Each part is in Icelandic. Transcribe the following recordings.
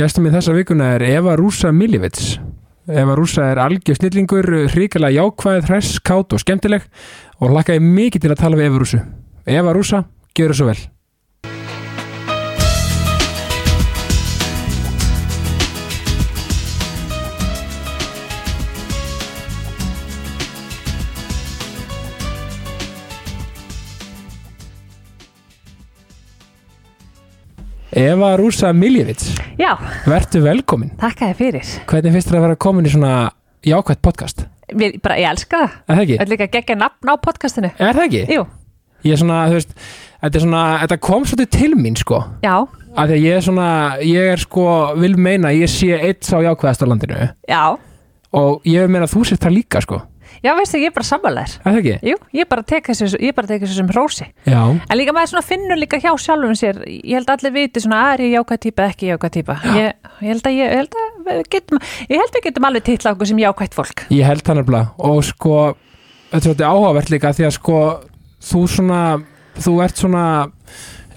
Gestum í þessa vikuna er Eva Rúsa Miljevits. Eva Rúsa er algjör snillingur, hrikalega jákvæð, hress, kátt og skemmtileg og hlakkaði mikið til að tala við Eva Rúsu. Eva Rúsa, gjör það svo vel. Eva Rúsa Miljevits, Já, vertu velkomin. þakka þér fyrir. Hvernig finnst þér að vera komin í svona jákvætt podcast? Mér, bara, ég elska það. Er það ekki? Það er líka geggja nafn á podcastinu. Er það ekki? Jú, Ég er svona, þú veist, þetta er svona, þetta kom svolítið til mín, sko. já, Af því að ég er svona, ég er sko, vil meina, að ég sé eitt sá jákvæðast á landinu já. og ég vil meina að þú sér það líka, sko. Já, veistu, ég er bara sammálaður. Er það ekki? Jú, ég bara tek þessu, ég bara tek þessu sem hrósi. Já. En líka maður svona finnur líka hjá sjálfum sér, ég held að allir viti svona, að er ég jákvæð típa, ekki jákvæð típa. Ég, ég held að, ég, held að við getum, ég held við getum alveg titla okkur sem jákvætt fólk. Ég held það nefnilega og sko, þetta er áhugavert líka því að sko, þú svona, þú ert svona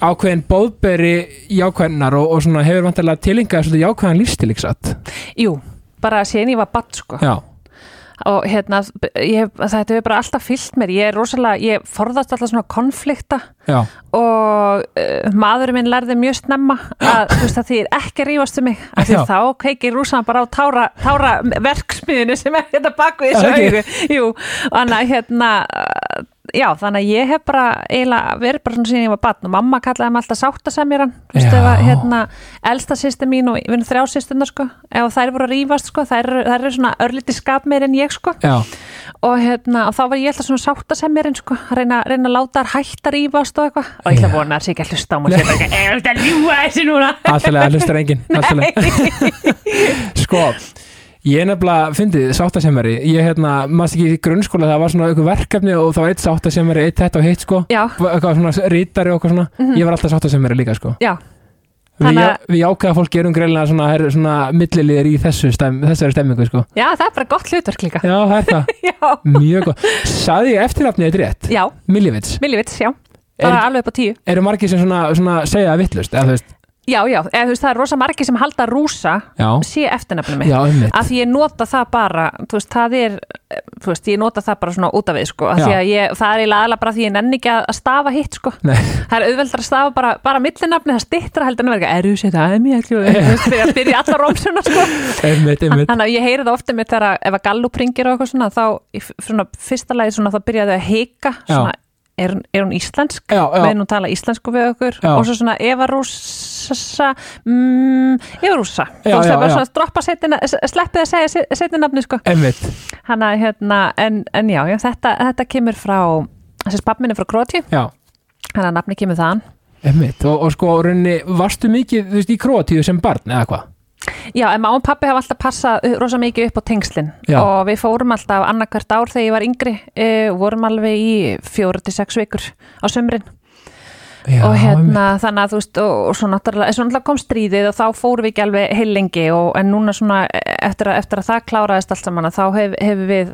ákveðin bóðberi jákvæðnar og, og svona hefur vantilega tilengaði svolítið jákvæðan lífstil, ekki satt? Jú, bara síðan ég var badd, sko. Já. Og hérna, ég, þetta hefur bara alltaf fyllt mér, ég er rosalega, ég forðast alltaf svona konflikta Já. og uh, maðurinn minn lærði mjög snemma að þú veist að því er ekki að rífast um mig af því þá keikir rúsan bara á tára, tára verksmiðinu sem er hérna baku í þessu Er það augu Jú, og að hérna uh, já, þannig að ég hef bara eiginlega verið bara svona síðan ég var batn og mamma kallaði mig alltaf að hérna elsta sýsti mín og við erum þrjá sýstunar sko ef þær voru að rífast sko, þær, þær eru svona örlítið skap meir en ég sko. Já. Og hérna, og þá var ég alltaf svona sáttasemjarinn sko, að reyna, reyna að láta þær hætta að rífast og eitthvað, og ég ætla að vona að sé ekki að hlusta á ekki, er þetta að ljúa þessi núna. Alltaf hlustar enginn alltaf. Sko Ég nefnilega, fyndið, sáttasemjari. Ég, hérna, maður ekki í grunnskóla Það var svona eitthvað verkefni og það var eitt sáttasemjari Eitt þetta og hitt, sko. Já, Eitthvað svona rítari og eitthvað svona. Ég var alltaf sáttasemjari líka, sko. Já, Við, já, við jákaða fólk gerum greinlega svona, her, svona milliliðir í þessu stem, þessari stemmingu, sko. Já, það er bara gott hlutverk líka. Já, það er það, já, mjög gott. Saði ég eftirnafnið þetta rétt? já, Miljevits Miljevits, já. Er- bara alveg upp á tíu. Eru margir sem svona, svona segja það vittlust? Já, já, eða veist, það er rosa margir sem halda rúsa já, sé eftirnafnum mitt. Já, af því ég nota það bara þú veist, það er, þú veist, ég nota það bara svona út af við, sko, af því að ég það er eiginlega aðalega bara því ég nenni ekki að stafa hitt, sko. Nei, það er auðveldar að stafa bara, bara millinafni, það stittra heldur en að vera, eru sér það, mér ekki veist, byrja, byrja alla rómsuna, sko. Þannig að ég heyri það ofta með þegar að- ef að gallup ringir og eitthvað svona, þá, í svona, fyrsta lagi svona, þá byrjaði að hika, Já. svona, er, er hún íslensk? Já, já. Með hún tala íslensku við okkur. Já. og svo svona Eva Rússa mm, Eva Rússa. Já, þú veist það er bara svona droppa setina, sleppið að segja setja nafni sko. Hanna, hérna, en, en já, já þetta, þetta kemur frá þessi pappminni frá Króti hann að nafni kemur þaðan. Einmitt, og, og sko, rauninni, varstu mikið, þú veist, í Króatíu sem barn, eða hvað? Já, en mamma og pappi hafa alltaf passað uh, rosa mikið upp á tengslin. Já. og við fórum alltaf annarkvært ár þegar ég var yngri e, vorum alveg í fjóru til sex vikur á sömrin Já, og hérna þannig að þú veist og, og svo náttúrulega, kom stríðið og þá fórum við ekki alveg heil lengi og, en núna svona eftir að, eftir að það kláraðist allt saman að þá hef, hefur við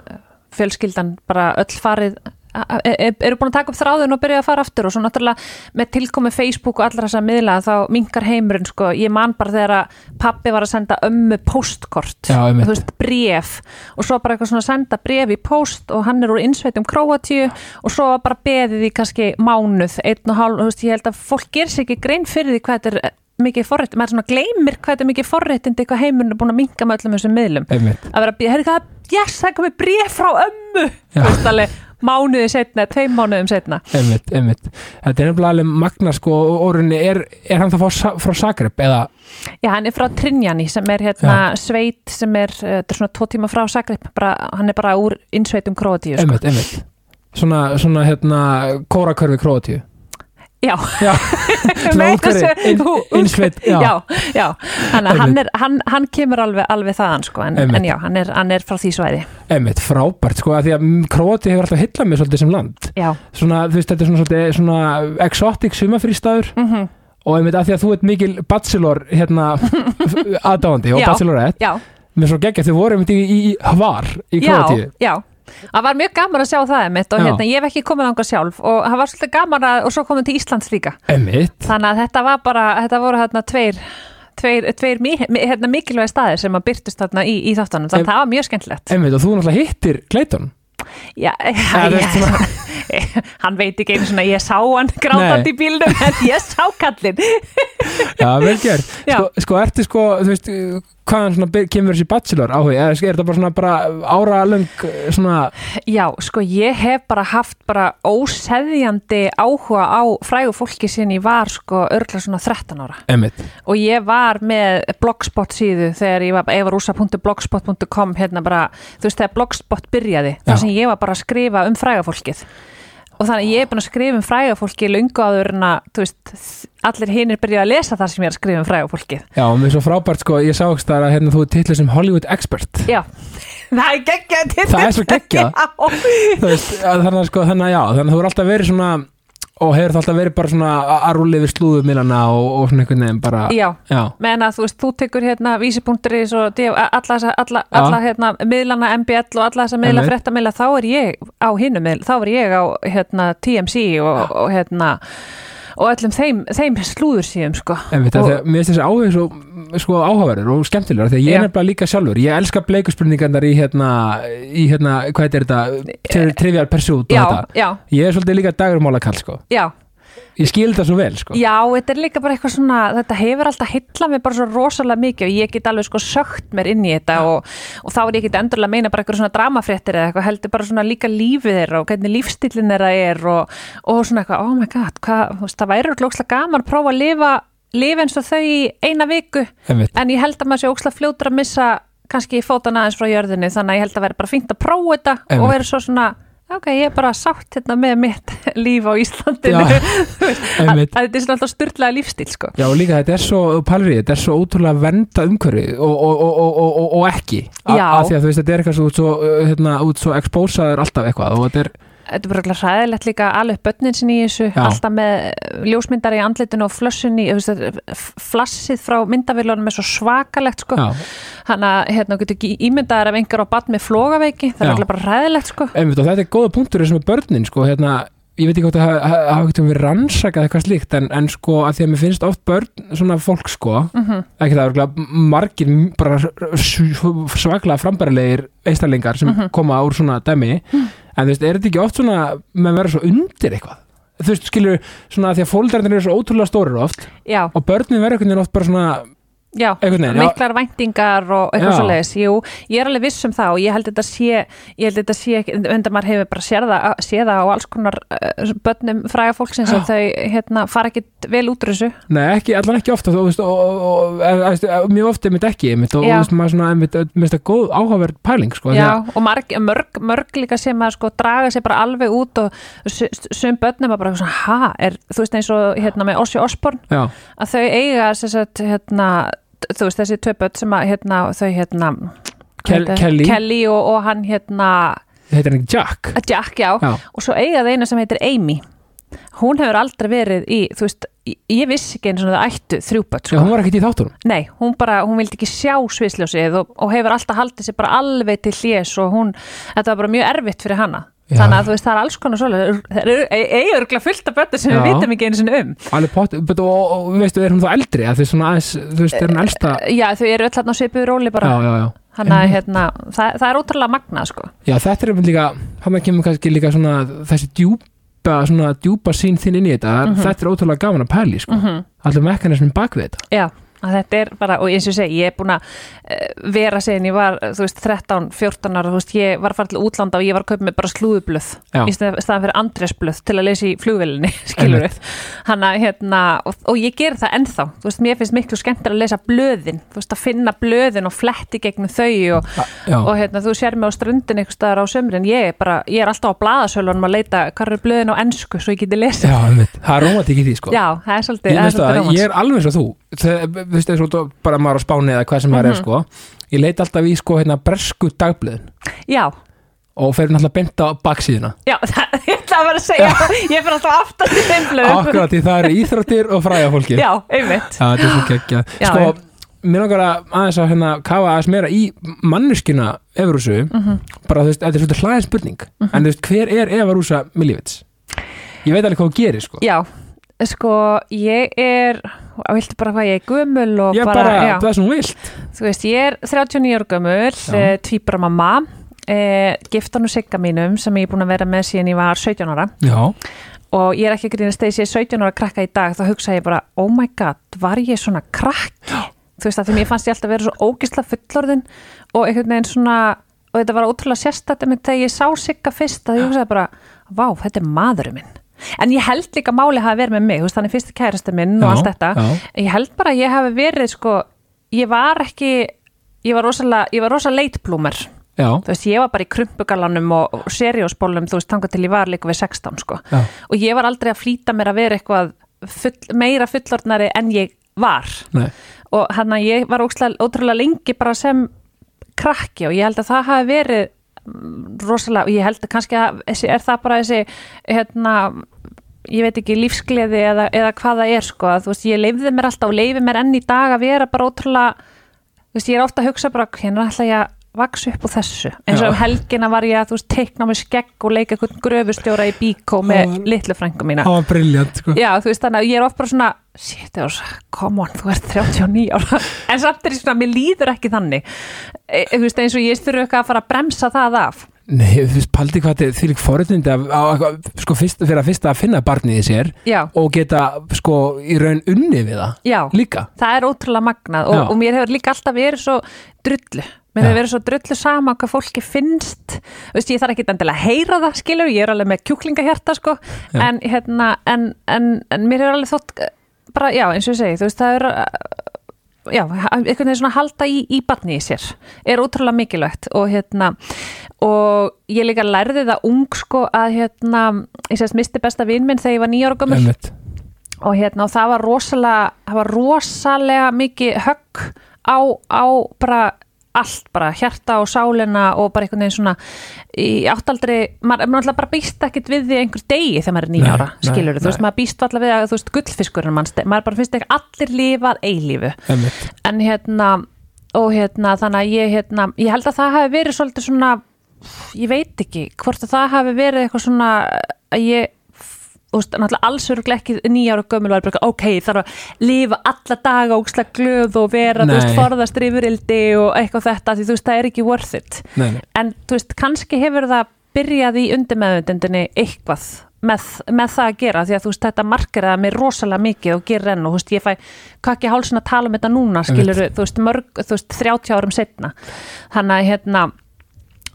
fjölskyldan bara öll farið a- e- eru búin að taka upp þráðun og byrja að fara aftur og svo náttúrulega með tilkomi Facebook og allra þessa miðla þá minkar heimurinn sko, ég man bara þegar að pappi var að senda ömmu postkort Já, þú veist, bref og svo bara eitthvað svona að senda bref í post og hann er úr innsveitum Króatíu og svo bara beðið í kannski mánuð, einn og hálf, þú veist, ég held að fólk ger sér ekki grein fyrir því hvað þetta er eh, mikið forrétt, maður svona gleymir hvað þetta er mikið forréttindi hvað heimurinn er búin að minka með öllum þessum miðlum. Einmitt, að vera að býða, herri hvað, yes, það er komið bref frá ömmu Já. mánuði setna, tveim mánuðum setna einmitt, einmitt. Þetta er nefnilega alveg magna, sko, og rauninni, er, er hann það frá, frá Zagreb, eða, Já, hann er frá Trinjani sem er hérna sveit sem er, uh, þetta er svona tvo tíma frá Zagreb, bara, hann er bara úr innsveitum Króatíu, sko. einmitt, einmitt. Svona, svona, hérna, kórakörfi Króatíu Já, Já, svona innsveit, já, já, já. Hann, er, hann, hann kemur alveg, alveg þaðan sko, en, en já, hann er, hann er frá því svæði. Einmitt, frábært, sko, að því að Króati hefur alltaf hillað mig svolítið sem land. Já, Svona, þú veist, þetta er svona, svolítið, svona exotic sumafrístaður mm og einmitt að því að þú ert mikil bachelor, hérna, aðdáandi og Já. bachelorette. Já, Mér svo geggja, þau voru einmitt í, í Hvar í já, Króatíu. já Það var mjög gaman að sjá það einmitt og Já. hérna, ég hef ekki komið ánga sjálf og það var svolítið gaman að, og svo komið til Íslands líka. Einmitt, þannig að þetta var bara, þetta voru hérna tveir tveir, tveir hérna, mikilvægi staðir sem að byrtust þarna í, í þáttanum, þannig að það var mjög skemmtilegt. Einmitt, og þú náttúrulega hittir Clayton. Já, þú veist, já, hann veit ekki einu svona ég sá hann grátandi í bílnum en ég sá kallinn. Já, vel gert. Já. Sko, sko, ertu sko, þú veist, hvaðan kemur þessi bachelor áhuga? Eða er þetta bara svona bara áralöng svona, Já, sko ég hef bara haft bara óseðjandi áhuga á frægu fólki síðan ég var sko örgla svona 13 ára. Emitt, og ég var með blogspot síðu þegar ég var evarúsa.blogspot.com hérna bara, þú veist þegar blogspot byrjaði, þar sem ég var bara að skrifa um fræga fólkið og þannig að ég er búin að skrifa um fræga fólki löngu áður en að, þú veist, allir hinir byrjuði að lesa það sem ég er að skrifa um fræga fólkið já, og mér er svo frábært sko, ég sá ekki það að hérna þú er titluð sem Hollywood expert. Já, það er geggjað Það er svo geggjað. Þannig að sko, þannig að já, þannig að þú er alltaf verið svona, og hefur það alltaf verið bara svona að- rúli yfir slúðumilana og, og svona einhvern veginn bara, já já, meðan að þú veist, þú tekur hérna og DF alla, hérna, miðlana MBL og alla þessa miðla Einmitt. fréttamiðla, þá er ég á hinum miðl, þá er ég á hérna TMC og, og hérna og öllum þeim, þeim slúður síðum sko. emitt, Og- og, mér finnst þessi áhuga svo sko áhugaverður og skemmtilegur því að ég er nefnilega líka sjálfur, ég elska bleikuspurningarnar í hérna, í hérna, hvað er þetta, Tri- Trivial Pursuit og þetta. Ég er svolítið líka dagurmála kall sko. já Ég skil þetta svo vel sko. Já, þetta er líka bara eitthvað svona, þetta hefur alltaf heillað mig bara svo rosalega mikið og ég get alveg sko sögt mér inn í þetta og, og þá er ég ekki endurlega að meina bara eitthvað svona dramafréttir eða eitthvað, heldur bara svona líka lífið þeirra og hvernig lífstillin þeirra er og, og svona eitthvað, oh my god, hvað, það væri lifa, eins og þau í eina viku, Einmitt. en ég held að maður sé ókslega fljótur að missa kannski fótana aðeins frá jörðinni, þannig að ég held að vera bara fínt að prófa þetta Einmitt. og vera svo svona ok, ég er bara sátt hérna með mitt líf á Íslandinu að, þetta er svona alltaf styrlaða lífstíl sko. Já og líka þetta er svo, palri, þetta er svo ótrúlega venda umhverfi og, og, og, og, og, og, og ekki af því að þú veist þetta er eitthvað svo, út svo, uh, hérna, út svo expósaður alltaf eitthvað og þetta er, þetta er bara hræðilegt líka alveg börnin sinni í þessu, Já. alltaf með ljósmyndar í andlitinu og þetta er- flassið frá myndavillunum er svo svakalegt sko. hann að hérna, getur ekki ímyndaðar af einhver á barn með flogaveiki, það er Já. örugglega bara hræðilegt sko. einmitt þetta er góða punktur sem er börnin sko, hérna, ég veit ekki hvort það hafa ekkert verið rannsakað eitthvað slíkt en, en sko að því að mér finnst oft börn svona fólk sko, Mhm. ekki það er margir bara svaklega frambærilegir einstaklingar sem Mhm. koma úr svona dæmi en þú veist, er þetta ekki oft svona með að vera svo undir eitthvað þú veist, skilur, svona að því að fóldarnir eru svo ótrúlega stórir oft já, og börnin verður veginn oft bara svona já, veginn, já, miklar væntingar og eitthvað Já. svo leiðis, jú, ég er alveg viss um það og ég held þetta sé, ég held þetta sé ekki, enda maður hefur bara séð það, séð það á alls konar uh, börnum fræga fólksins að þau hérna, fara ekkit vel út úr þessu. Nei, ekki, allan ekki ofta þú veist, og, og, og, og, og mjög ofta einmitt ekki einmitt, og, og Já. þú veist, maður svona, einmitt, það góð áhugaverð pæling, sko, Já, og marg, mörg, mörg líka sem að sko draga sér bara alveg út og su- sum börnum að bara svona, ha, er, þú veist eins og hérna með Ossi Osborn, já, að þau eiga sem sagt, hérna, þú veist þessi tvö börn sem að hérna, þau hérna Kel- heitir- Kelly. Kelly og, og hann hérna heitir hann Jack Jack, já, Já. og svo eiga það eina sem heitir Amy hún hefur aldrei verið í, þú veist, ég, vissi ekki eins og það ættu þrjú börn, Já, sko. hún var ekkert í þáttunum Nei, hún bara, hún vildi ekki sjá svisljósið og, og hefur alltaf haldið sér bara alveg til hlés og hún, þetta var bara mjög erfitt fyrir hana. Þannig að þú veist, það er alls konar svolítið, það eru eiga örgulega fullt af börnum sem Já. við vitum ekki einu sinni um. pott, but, og, og, veistu, er hún þá eldri að því aðeins, þú veist, er hún elsta Já, þau eru öll hann á svipuðu róli bara. já, já Þannig að hérna, það, það er ótrúlega magnað, sko. Já, þetta er einmitt líka, hann kemur kannski líka svona þessi djúpa, svona djúpa sín þinn inn í þetta, Mhm. þetta er ótrúlega gaman að pæli, sko, mm allir mekanismin bak við þetta Já, að þetta er bara, og eins og ég segi, ég er búin að eh, vera segin, ég var, þú veist, 13, 14 ára, þú veist, ég var að fara til útlanda og ég var að kaupa mig bara slúðublöð í stað- staðan fyrir andresblöð til að lesa í flugvélinni, skilur við. Hanna, hérna, og, og ég ger það ennþá, þú veist, mér finnst miklu skemmtir að lesa blöðin, þú veist, að finna blöðin og fletti gegnum þau og, og hérna, þú sér mig á ströndin eitthvað staðar á sömrin, ég er bara, ég er alltaf á blaðasölunum að leita, blöðin það í það það þú veist, eins og bara maður á spáni eða hvað sem maður Mhm. er, sko Ég leit alltaf í, sko, hérna, bresku dagblöðin. Já, og fer náttúrulega beint á baksíðuna. Já, það, ég ætla að vera að segja. Ég fyrir alltaf aftur til þeim blöðum. Akkurat því það eru íþróttir og fræða fólki Já, einmitt. Þetta er svo geggja Sko, já. mér langar að aðeins að hérna kafa aðeins meira í manneskina Evarúsu, Mhm. bara þú veist, þetta er svolítið hlæðin spurning, en þú veist, hver er Evarúsa Miljevits? Ég veit alveg hvað hún gerir, sko. Já, sko, ég er viltu bara hvað ég er gömul og Ég bara, bara, já, það sem þú vilt. Þú veist, ég er 39 ára gömul, Já. e, tvíbra mamma e, giftan og sigga mínum sem ég er búin að vera með síðan ég var 17 ára. Já, og ég er ekki að grínast þegar ég sé 17 ára krakka í dag þá hugsa ég bara, oh my god, var ég svona krakki? Þú veist að því mér fannst ég alltaf vera svo ógisla fullorðin og einhvern veginn svona, og þetta var ótrúlega sérstætt með þegar ég sá sigga fyrst að ég hugsaði bara, vá, þetta er maðurinn minn en ég held líka máli hafi verið með mig, veist, þannig fyrsti kærasti minn og Já, allt þetta, já. ég held bara að ég hafi verið sko, ég var ekki ég var rosalega, rosalega leitblúmer veist, ég var bara í krumpugalanum og, og seriósbólum, þú veist, tanga til ég var líka við 16, sko. Já, og ég var aldrei að flýta mér að vera eitthvað full, meira fullorðnari en ég var. Nei. Og hann að ég var ótrúlega lengi bara sem krakki og ég held að það hafi verið rosalega, ég held kannski að er það bara þessi hérna, ég veit ekki, lífsgleði eða, eða hvað það er sko, að þú veist, ég leifði mér alltaf og leifi mér enn í dag að vera bara ótrúlega þú veist, ég er ofta að hugsa bara, hérna ætla ég að vaksa upp úr þessu, eins og um helgina var ég að þú veist, teikna með skegg og leika einhvern gröfustjóra í bíkó með litlu frængu mína. Það var briljant, sko. Já, þú veist þannig að ég er oft bara svona shit, come on, þú ert 39 ára. En samt er ég svona, mér líður ekki þannig. E, þú veist, eins og ég þurfu eitthvað að fara að bremsa það af. Nei, þú veist, paldi hvað að, að, að, sko, fyrst, fyrir að fyrsta að finna barnið í sér Já, og geta, sko, í raun unni við það já, líka. Það er ótrúlega magnað og, og mér hefur líka alltaf verið svo drullu mér hefur verið svo drullu sama hvað fólki finnst. Veist, ég þarf ekki endilega að heyra það skilur, ég er alveg með kjúklingahjarta sko, en hérna en, en, en mér hefur alveg þótt eh, bara, já, eins og ég segi, þú veist, það er já, einhvern veginn svona halda í, í batni í sér, er ótrúlega mikilvægt og hérna og ég líka lærði það ung sko að hérna, ég sést misti besta vin minn þegar ég var nýjára Einmitt. og hérna og það var rosalega það var rosalega mikið högg á, á bara allt bara, hjarta og sálina og bara einhvern veginn svona í áttaldri, maður maður náttúrulega bara býst ekkit við því einhver degi þegar maður er nýjára skilur þú veist, maður býst alltaf við að þú veist, gullfiskurinn maður bara finnst ekki allir lifað eilífu. En hérna og hérna þannig að ég hérna ég held að það hafi verið svolítið svona ég veit ekki hvort að það hafi verið eitthvað svona að ég náttúrulega alls öruglega ekki nýjára gömul var bara, ok, þarf að lifa alla daga ógslega glöð og vera, þú veist, Nei. forðast yfirildi og eitthvað þetta, því þú veist, það er ekki worth it Nei, nei. en þú veist, kannski hefur það byrjað í undirmeðundinni eitthvað með, með það að gera því að þú veist, þetta markir það mér rosalega mikið og gerir enn og þú veist, ég fæ kakki hálsin að tala um þetta núna, skilur þú veist, mörg, þú veist, 30 árum setna þannig að hérna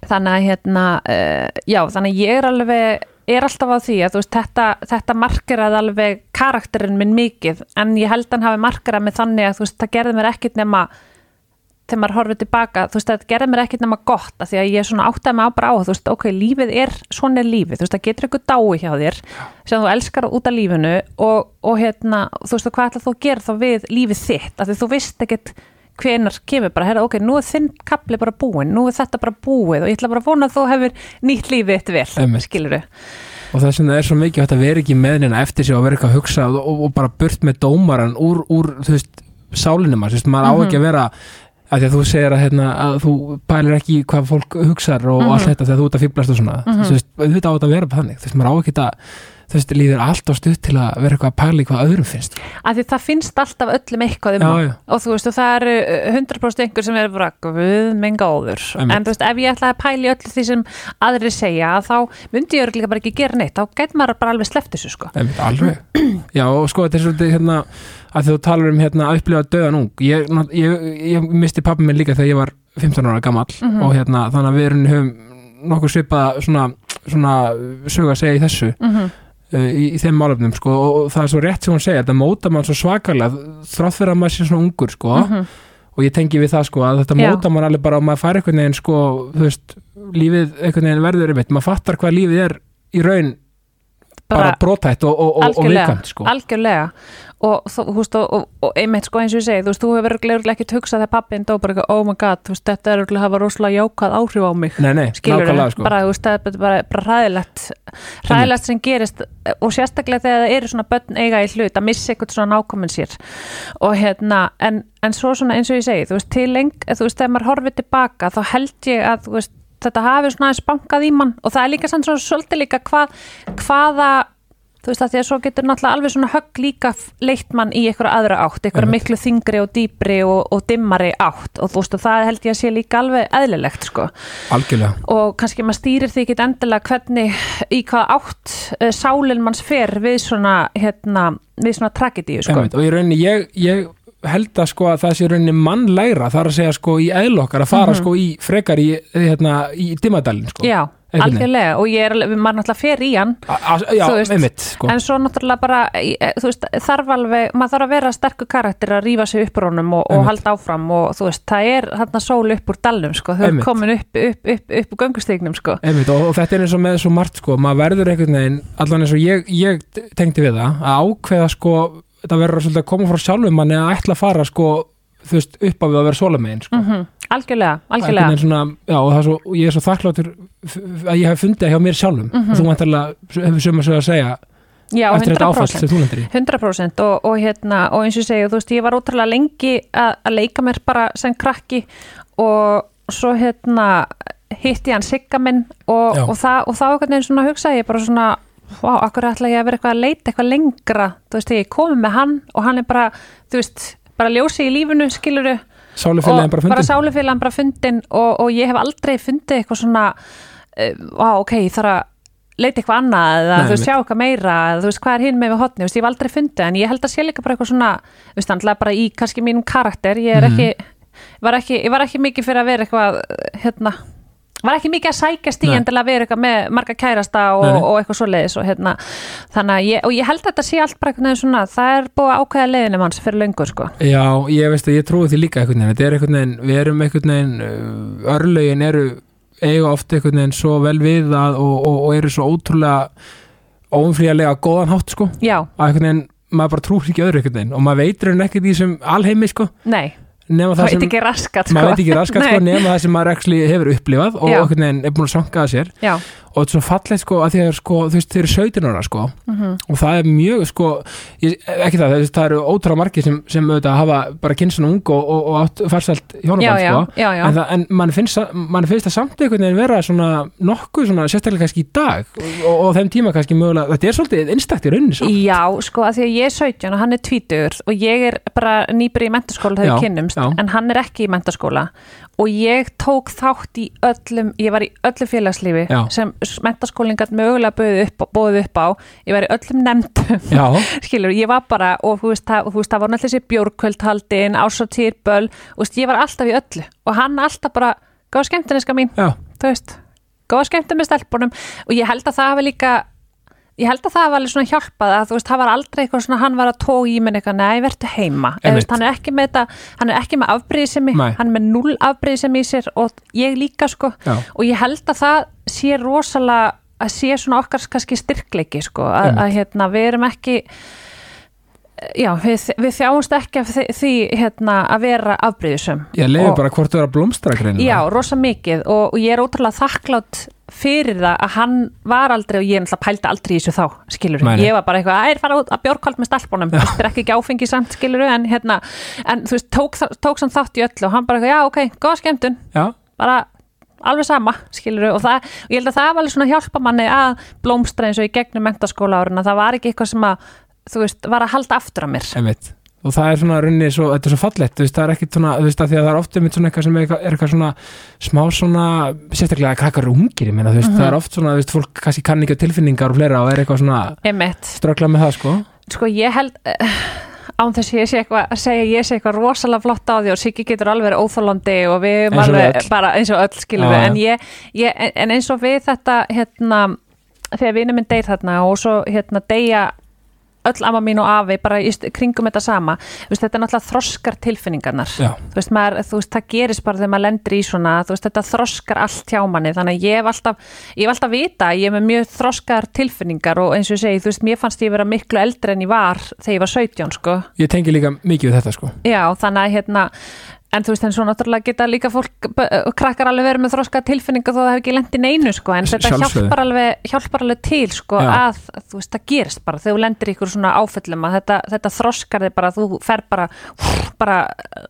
þannig að hérna, uh, já, þannig að ég er alveg er alltaf á því að veist, þetta, þetta markeraði alveg karakterinn minn mikið en ég held að hann hafi markerað mig þannig að veist, það gerði mér ekkit nema þegar maður horfið tilbaka, þú veist, það gerði mér ekkit nema gott af því að ég svona áttaði mig á bara á þú veist, ok, lífið er, svona er lífið þú veist, það getur eitthvað dái hjá þér sem þú elskar út af lífinu og, og hérna, þú veist, hvað ætla þú að gera þá við lífið þitt, af því þú veist ekkit hvenar kemur bara, herra, ok, nú er þinn kapli bara búinn, nú er þetta bara búið og ég ætla bara að vona að þú hefur nýtt lífið þitt vel, Einmitt. skilur og þess vegna er svo mikið að vera ekki með neina eftir sig og vera eitthvað að hugsa og, og, og bara burt með dómaran úr, úr þú veist, sálinum þú veist, maður á Mhm. ekki að vera að því að þú segir að, hérna, að þú pælir ekki hvað fólk hugsar og Mhm. allt þetta þegar þú ert að fýblast og svona Mhm. þú veist, þetta á þetta að vera þannig þú veist, maður á ekki að þú veist, líður allt á stutt til að vera eitthvað að pæla í hvað öðrum finnst af því það finnst alltaf öllum eitthvað um Já, já. og þú veist og það eru uh, 100% einhver sem er guð minn góður. Einmitt. en þú veist ef ég ætlaði að pæla í öllu því sem aðri segja þá myndi ég örugglega bara ekki gera neitt. Þá gæti maður bara alveg sleppt þessu sko. Einmitt, alveg. Já og sko þetta er svolítið hérna að þú talar um hérna að upplifa döðan ung. Ég, ég, ég misti pappi minn líka þegar ég var 15 ára gamall. Mhm. og hérna þannig að við erum nokkuð svipað svona, svona sög að segja í þessu. Mm -hmm. Uh, í, í þeim málefnum sko og, það er svo rétt sem hún segja þetta móta mann svo svakalega þrátt fyrir að maður sé svona ungur sko og ég tengi við það sko að þetta. Já. móta mann alveg bara og maður fær einhvern veginn sko þú veist lífið einhvern veginn verður einmitt maður fattar hvað lífið er í raun bara, brotætt og, og, og, og viðkvæmt sko. algjörlega. Og þú veist og, einmitt sko eins og ég segi þú veist þú hefur örugglega ekkert hugsað þegar pappin dó bara oh my god, þú veist þetta er örugglega hafa rosalega jákað áhrif á mig. Nei, nei, skilur nákvæmlega sko. Bara, þú veist, það er bara, bara hræðilegt hræðilegt sem gerist og sérstaklega þegar það eru svona börn eiga í hlut að missa eitthvað svona nákomin sér. Og hérna, en, en svo svona eins og ég segi, þú veist, til leng þú veist, þegar maður horfið tilbaka, þá held ég að þú veist, þetta hafi svona aðeins bankað í mann. Og það er líka samt svona svolítið líka hvað, hvaða þú veist að því að svo getur náttúrulega alveg svona högg líka leitt mann í einhverja aðra átt, einhverja miklu þingri og dýpri og, og dimmari átt. Og þú veist og það held ég að sé líka alveg eðlilegt sko. Algjörlega. Og kannski maður stýrir því ekki endilega hvernig í hvað átt uh, sálinn manns fer við svona hérna, við svona tragedíu sko. Einmitt, og í rauninni ég, ég held að sko að það sé rauninni mannlegra þar að segja sko í eðlokkar að fara sko í frekar í, hérna, í dimmadalinn sko. Já, algjörlega og ég er, maður náttúrulega fer í hann A, já, einmitt sko. en svo náttúrulega bara eh, þú veist, þarf alveg, maður þarf að vera sterkur karakter að rífa sig upp úr honum og, og halda áfram og þú veist, það er þarna sól upp úr dalnum sko, þau er komin upp, upp, upp, upp úr göngustíknum sko. Einmitt, og, og þetta er eins og með svo margt sko maður verður einhvern veginn, allan eins og ég, ég tengdi við það, að ákveða sko þetta verður að koma frá sjálfum manni að ætla að fara sko veist, upp á við að vera svolamegin sko. mm algjörlega, Einhvern algjörlega. veginn svona, já, og, það svo, ég er svo þakkláttur að ég hef fundið það hjá mér sjálfum. Mhm. og þú vantarlega hefur söm að segja að Já, eftir þetta áfall 100% sem þú lendir í. 100% og, og hérna og eins og ég segi, þú veist, ég var ótrúlega lengi að, að leika mér bara sem krakki og svo hérna hitti ég hann sigga minn og, og, það, og þá einhvern veginn svona hugsaði ég bara svona Vá, akkur ætla ég að vera eitthvað að leita eitthvað lengra? Þú veist, ég komið með hann og hann er bara, þú veist, bara ljósi í lífinu skiluru Sálufélagin bara bara fundin sálufélagan bara fundin og, og ég hef aldrei fundið eitthvað svona uh, á, ok, ég þarf að leita eitthvað annað eða Nei, þú veist, sjá eitthvað meira eða þú veist, hvað er hinn með við hotni, þú veist, ég hef aldrei fundið en ég held að sé líka bara eitthvað svona þú veist, andlega bara í kannski mínum karakter. Ég er Mhm. ekki, ég var ekki, ég var ekki mikið fyrir að vera eitthvað, hérna var ekki mikið að sækjast í Nei. endilega að vera eitthvað með marga kærasta og, Nei, nei. og eitthvað svoleiðis og hérna, þannig að ég, og ég held að þetta sé allt bara eitthvað svona, það er búið ákveða leiðinum hans fyrir löngu, sko. Já, ég veist að ég trúi því líka veginn þetta er veginn, við erum veginn uh, örlögin eru eiga oft einhvern veginn svo vel við að, og, og, og eru svo ótrúlega óumfríðarlega góðan hátt sko Já, að veginn, maður bara trúir ekki öðru veginn og maður veitur henni ekkert í þessum alheimi sko nei, nema það það veit sem, ekki raskat, sko. maður veit ekki raskat sko nema það sem maður actually hefur upplifað og einhvern veginn er búin að sanka að sér. Já, og þetta er svo fallegt sko að að sko, þeir eru 17 ára sko. Mhm, og það er mjög sko ég, ekki það, það, það eru ótrúlega margir sem, sem auðvitað hafa bara kynst svona ung og, og, og hjónaband já, sko. já, já. en, það, en mann finnst, mann finnst það samt einhvern veginn vera svona nokkuð svona sérstaklega kannski í dag og, og, þeim tíma kannski mögulega, þetta er svolítið einstakt í rauninni svo. Já, sko, að því að ég er 17 og hann er 20 og ég er bara nýbri í mentaskóla þegar Já, já. en hann er ekki í mentaskóla og ég tók þátt í öllum, ég var í öllu félagslífi Já. sem mentaskólinn gætt mögulega bóðið upp, upp á, ég var í öllum nefndum skilur, ég var bara og þú veist, það, þú veist, það var náttúrulega þessi bjórkvöldhaldin ásatýrböl, þú veist, ég var alltaf í öllu. Og hann alltaf bara, góða skemmtineska mín. Já, þú veist, skemmtum með stelpunum. Og ég held að það hafi líka ég held að það hafi alveg svona hjálpað að þú veist, það var aldrei eitthvað svona, hann var að tóa í minn eitthvað, nei, verður heima. Eða veist, hann er ekki með þetta, hann er ekki með afbrýðisemi, Nei. hann er með null afbrýðisemi í sér og ég líka sko. Já, og ég held að það sé rosalega að sé svona okkar kannski styrkleiki sko, að, að hérna, við erum ekki já, við, við þjáumst ekki af því, því hérna, að vera afbrýðisum ég leiði bara hvort þú er að blómstra greinilega. Já, rosa mikið og, og ég er ótrúlega þakklátt fyrir það að hann var aldrei og ég náttúrulega pældi aldrei í þessu þá, skilur nei. ég var bara eitthvað, að er fara út að bjórkvald með stelpunum. Þetta er ekki ekki áfengi samt, skilur en hérna, en þú veist, tók, tók samt þátt í öllu og hann bara eitthvað, já, ok, góða skemmtun. Já, bara alveg sama, skilur og, það, og ég held að það var alveg svona hjálpa manni að blómstra eins og í gegnum mentaskóla áruna það var ekki eitthvað sem að, þú veist, var að halda aftur á mér. Einmitt. Og það er svona runni, svo, þetta er svo veist, það er ekkit svona, þú veist, að því að það er ofta einmitt svona eitthvað sem er eitthvað, er eitthvað svona smá svona, sérstaklega krakkar eru ungir meina, veist, Mhm. það er oft svona, þú veist, fólk kannski kann ekki á tilfinningar og fleira og er eitthvað svona ströggla með það, sko. Sko ég held eh, án þess að ég sé eitthvað að segja ég sé eitthvað rosalega flott á því og Siggi getur alveg verið óþólandi og við erum og alveg bara eins og öll skilur Já, við en, ég, ég, en- eins og við þetta hérna þegar vinur minn deyr þarna og svo hérna deyja öll amma mín og afi bara í kringum þetta sama. Veist, þetta er náttúrulega þroskar tilfinningarnar. Þú veist, maður, þú veist, það gerist bara þegar maður lendir í svona, þú veist, þetta þroskar allt hjá manni, þannig að ég hef alltaf ég hef alltaf vita, ég hef með mjög þroskar tilfinningar og eins og ég segi, þú veist, mér fannst ég vera miklu eldri en ég var þegar ég var 17, sko. Ég tengi líka mikið við þetta, sko. Já, þannig að hérna en þú veist, en svo náttúrulega geta líka fólk krakkar alveg verið með þroskar tilfinningar þó það hef ekki lent í neinu, sko, en þetta hjálpar alveg, hjálpar alveg til, sko, Já. að þú veist, það gerist bara, þegar þú lendir ykkur svona áföllum að þetta, þetta þroskar þig bara, þú fer bara bara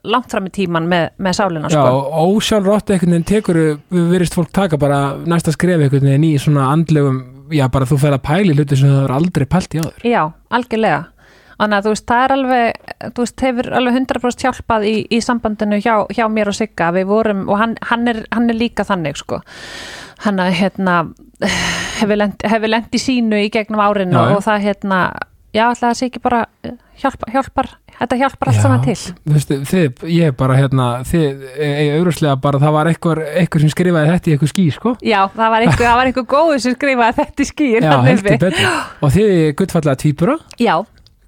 langt fram í tíman með, með sálina, Já, sko. og ósjálfrátt einhvern veginn tekur við virðist fólk taka bara næsta skref einhvern veginn í svona andlegum já, bara þú fer að pæli hluti sem það er aldrei pælt í áður. Já, algjörlega Þannig að þú veist, það er alveg, þú veist, hefur alveg 100% hjálpað í, í sambandinu hjá, hjá mér og Sigga, við vorum, og hann, hann, er, hann er líka þannig, sko. Hann að, hérna, hefur lent, hefur lent í sínu í gegnum árinu Já, og það, hérna, já, alltaf það sé ekki bara hjálpa, hjálpar, þetta hjálpar allt saman til. þú veist, þið, ég bara hérna þið, ég auðvitað bara það var einhver, einhver sem skrifaði þetta í eitthvað ský, sko Já, það var einhver, það var einhver góður sem skrifaði þetta í skýr. já, heldur betur og þið er guttfallega tvíbura Já,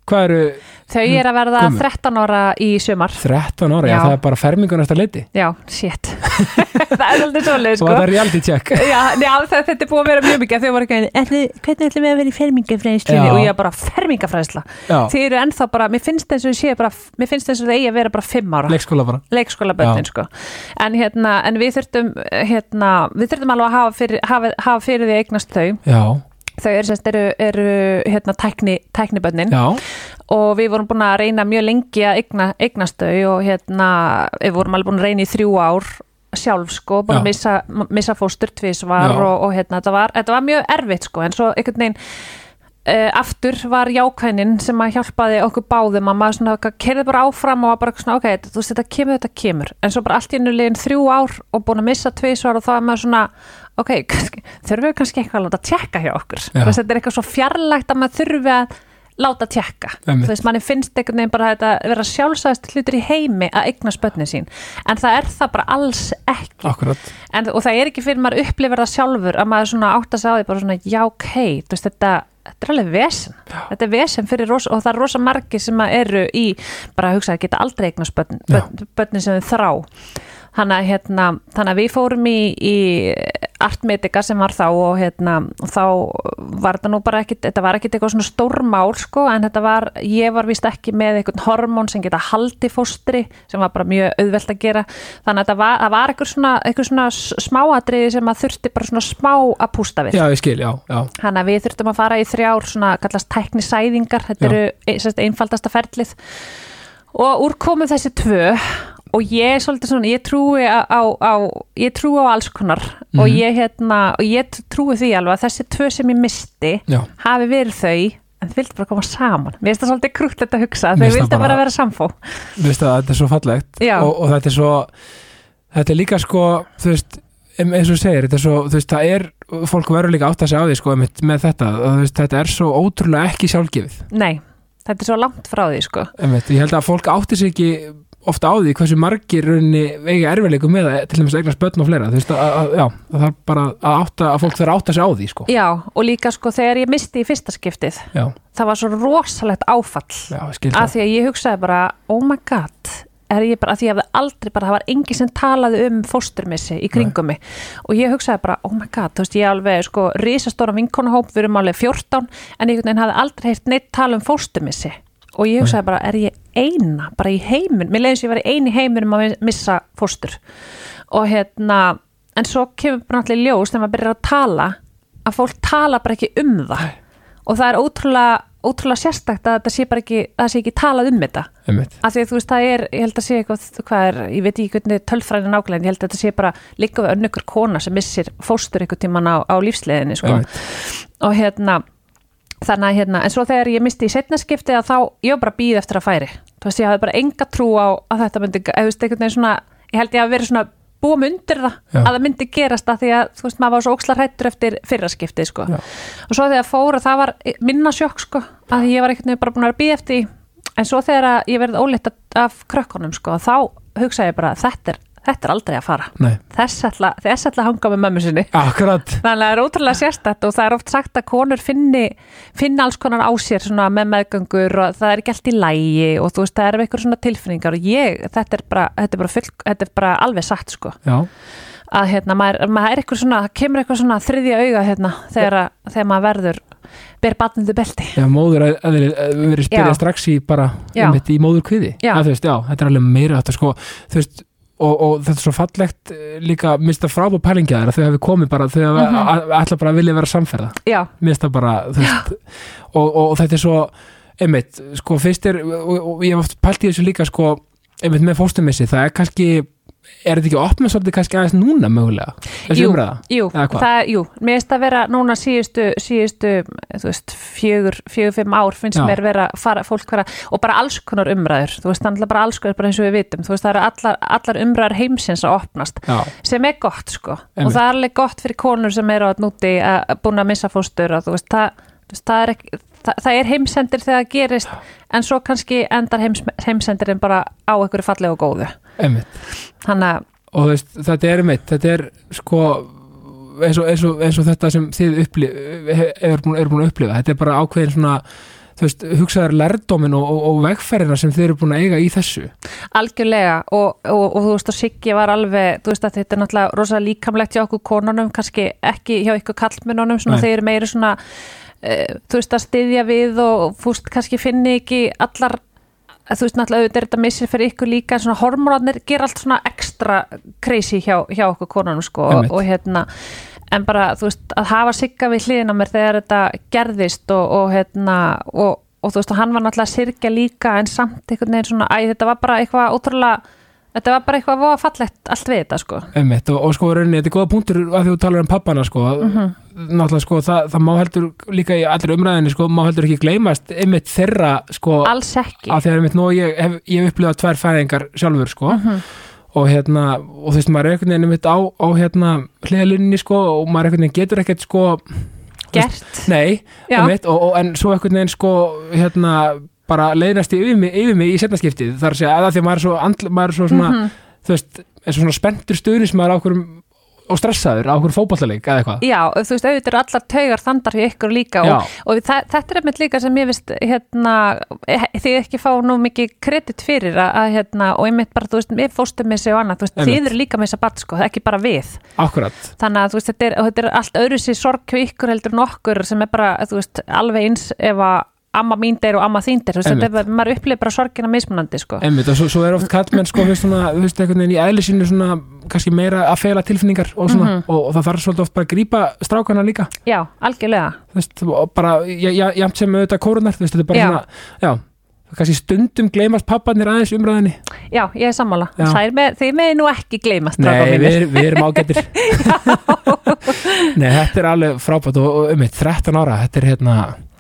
hvað eru þau er að verða Gömul. 13 ára í sumar. 13 ára, já, Já. það er bara fermingun eftir leiti Já, shit. það er alveg svolítið, og sko. það er reality check Já, já það, þetta er búið að vera mjög mikið þau voru ekki, "Ætli- hvernig ætlum við að vera í fermingafræðslu Já. og ég er bara fermingafræðsla já, þið eru ennþá bara, mér finnst eins og ég sé bara mér finnst eins og það eigi að vera bara fimm ára leikskóla bara leikskóla bönnin sko en hérna, en við þurftum hérna, við þurftum þau já, þau eru, eru, eru hérna, tækni, tæknibönnin já, og við vorum búin að reyna mjög lengi að eigna, eignast þau og hérna, við vorum alveg búin að reyna í þrjú ár sjálf sko, búin Já. að missa, missa fóstur tvisvar Já. og, og hérna, þetta var, þetta var mjög erfitt sko, en svo einhvern veginn Uh, aftur var jákvænin sem að hjálpaði okkur báðum að maður svona kerði bara áfram og var bara svona ok, þú veist þetta kemur, þetta kemur en svo bara allt í einu liðin þrjú ár og búin að missa tvisvar og þá er maður svona ok, kannski, þurfum við kannski eitthvað að láta tjekka hjá okkur, Já. veist þetta er eitthvað svo fjarlægt að maður þurfi að láta tjekka þú veist, manni finnst einhvern veginn bara þetta vera sjálfsæðast hlutur í heimi að eigna spötni sín, en það er það bara alls ekki. En, og það er ekki fyrir maður upplifir það sjálfur að maður svona átt að segja á því bara svona já ok, þú veist þetta þetta er alveg vesen, þetta er vesen fyrir rosa, og það er rosa margi sem að eru í bara að hugsa að geta aldrei eignast börn, Já. börn, sem þau þrá. Þannig að, hérna, þannig að við fórum í, í artmedika sem var þá og hérna, þá var þetta nú bara ekkit, þetta var ekkit eitthvað svona stórmál sko, en þetta var, ég var vist ekki með eitthvað hormón sem geta haldi fóstri sem var bara mjög auðvelt að gera. Þannig að þetta var, það var eitthvað svona, eitthvað svona s- smáatriði sem að þurfti bara svona smá að pústa við. Já, ég skil, já, já, Þannig að við þurftum að fara í þrjár svona kallast tæknisæðingar, þetta Já. eru e- einfaldasta ferlið. Og úr komu þessi tvö og ég er svolítið svona, ég trúi á, á, á ég trúi á alls konar. Og Mhm. ég hérna, og ég trúi því alveg að þessi tvö sem ég misti já, hafi verið þau en þau vildi bara koma saman. Mér finnst það svolítið krútt að hugsa, Mér þau finnst það vildi bara, bara- vera samfó. Þú veist að þetta er svo fallegt. Og, og þetta er svo þetta er líka sko, þú veist eins og segir, þetta er svo, þú veist, það er fólk verður líka átt að segja á því sko með þetta, veist, þetta er svo ótrúlega ekki sjálfgefið, Nei, þetta er svo langt frá því sko. Ég held að fólk átti sig ekki ofta á því hversu margir eiga erfiðleikum með að til dæmis eignast börn og fleira, þú veist, að, að, það bara að, átta, að fólk þarf að átta sig á því sko, Já, og líka sko þegar ég misti í fyrsta skiptið já, það var svo rosalegt áfall. Já, að það. því að ég hugsaði bara oh my god, er ég bara að því að hafði aldrei bara, það var engin sem talaði um fósturmissi í kringum mig. Og ég hugsaði bara, oh my god, þú veist ég alveg sko risastóra vinkonahóp, við erum alveg 14 en einhvern veginn hafði aldrei heyrt neitt tala um fósturmissi og ég hugsaði bara, er ég eina bara í heiminn, mér leiðis ég var eini í heiminum að missa fóstur. Og hérna, en svo kemur bara í ljós þegar maður byrjar að tala að fólk tala bara ekki um það. Og það er ótrúlega, ótrúlega sérstakt að það sé bara ekki, að það sé ekki talað um þetta. Einmitt, af því að þú veist það er, ég held að sé eitthvað hvað er, ég veit ekki hvernig tölfræðin en ég held að þetta sé bara líka við önnur kona sem missir fóstur einhvern tíman á, á lífsleðinni sko. og hérna þannig að hérna, en svo þegar ég misti í setna skipti að þá, ég var bara að býða eftir að færi þú veist, ég hafði bara enga trú á að þetta myndi, eða þú veist, einhvern veginn svona ég held ég að vera svona búum undir það Já. að það myndi gerast að því að, þú veist, maður var svo ókslar hættur eftir fyrra skipti, sko Já. og svo þegar fór að það var minna sjokk, sko, að ég var einhvern veginn bara búin að býða eftir en svo þegar ég verið óleitt af krökkunum, sko, þá hugsaði ég bara, þetta er, þetta er aldrei að fara. Nei, þess ætla, þess ætla að hanga með mömmu sinni. Akkurat. Þannig að það er ótrúlega sérstætt og það er oft sagt að konur finni, finna alls konar á sér með meðgöngur og það er ekki allt í lægi og þú veist það er eitthvað svona tilfinningar og ég, þetta er bara, þetta er bara, full, þetta er bara alveg satt sko. Já, að hérna maður, maður er eitthvað svona, kemur eitthvað svona þriðja auga hérna þegar, að- þegar maður verður ber batnandi belti. já, móður að, verið spyrja strax í bara, Já. einmitt í móður kviði þetta er alveg meira þetta sko, þú veist Og, og þetta er svo fallegt eh, líka mista frábú pælingja að þau hefði komið bara þau Mhm. mm ætla bara að vilja vera samferða. Já, mista bara, og, og, og þetta er svo, einmitt sko fyrst og, og ég hef oft pælt í þessu líka sko, einmitt með fóstumissi, það er kannski er þetta ekki opnað svolítið kannski aðeins núna mögulega? Jú, Jú, það, jú, mér finnst að vera núna síðustu, síðustu þú veist, fjögur, fjögur, fimm ár finnst Já. mér vera, fara, fólk vera og bara alls konar umræður, þú veist, þannig bara alls konar bara eins og við vitum, þú veist, það eru allar, allar umræður heimsins að opnast, Já, sem er gott sko, Einmitt. og það er alveg gott fyrir konur sem eru að núti að búin að missa fóstur og þú veist, það, það er ekki það, það er heimsendir þegar það gerist en svo kannski endar heims, heimsendirinn bara á einhverju fallegu og góðu að, og veist, þetta er einmitt, þetta er sko eins og, eins og, eins og þetta sem þið upplif, er, búin, er búin að upplifa. Þetta er bara ákveðin svona veist, hugsaðar lærdómin og, og, og vegferðina sem þið eru búin að eiga í þessu. Algjörlega og, og, og þú veist og Siggi var alveg, þú veist að þetta er náttúrulega rosa líkamlegt hjá okkur konunum, kannski ekki hjá ykkur kallmennunum, þeir eru meiri svona uh, þú veist að styðja við og veist kannski finni ekki allar þú veist náttúrulega auðvitað er þetta missir fyrir ykkur líka en svona hormónarnir ger allt svona ekstra crazy hjá, hjá okkur konunum sko. Og, og hérna en bara þú veist að hafa Sigga við hliðina mér þegar þetta gerðist og, og hérna og, og þú veist og hann var náttúrulega sirkja líka en samt einhvern veginn svona, æ þetta var bara eitthvað ótrúlega þetta var bara eitthvað voða fallegt allt við þetta sko einmitt, og, og sko rauninni, þetta er góða punktur að þú talar um pappana sko Mhm. náttúrulega sko, það, það má heldur líka í allir umræðinni sko, má heldur ekki gleymast einmitt þeirra sko alls ekki að því að einmitt nú ég hef, hef upplifað tvær fæðingar sjálfur sko Mhm. og hérna, og þú veist, maður er einhvern veginn einmitt á, á hérna hliðalinni sko og maður einhvern veginn getur ekkert sko gert nei, Já. einmitt, og, og, en svo einhvern veginn sko hérna bara leiðnast yfir mig, yfir mig í setnaskiptið þar að segja að því að maður er svo, andl, maður er svo svona, Mhm. þú veist, er svo svona spenntur stuðnis maður á okkur og stressaður á okkur fótballaleik eða eitthvað. Já, þú veist, auðvitað eru allar taugar þandar hjá ykkur líka Já. og, og þa þetta er einmitt líka sem ég vist hérna, eh, þið ekki fá nú mikið kredit fyrir að, hérna, og einmitt bara, þú veist, við fóstum með sig og annað, þú veist, þið eru líka með þess að bat, sko, það er ekki bara við. Akkurat, þannig að þú veist, þetta er, og þetta er allt öðru sér sorg hjá ykkur heldur en okkur sem er bara, þú veist, alveg eins ef að amma mín deyr og amma þín deyr, maður upplifir bara sorgina mismunandi, sko. Einmitt, og svo, svo er oft kallmenn sko, í eðli sínu svona, kannski meira að fela tilfinningar og svona, Mhm. og, og það þarf svolítið oft bara að grípa strákana líka, Já, algjörlega. Veist, bara, já, já, jafnt sem auðvitað kórunar, veist, þetta er bara Já. svona, já, kannski stundum gleymast pappanir aðeins umræðinni Já, ég er sammála, Já. með, þið með nú ekki gleymast, Nei, við, við erum ágættir Nei, þetta er alveg frábært og, og um 13 ára, þetta er hérna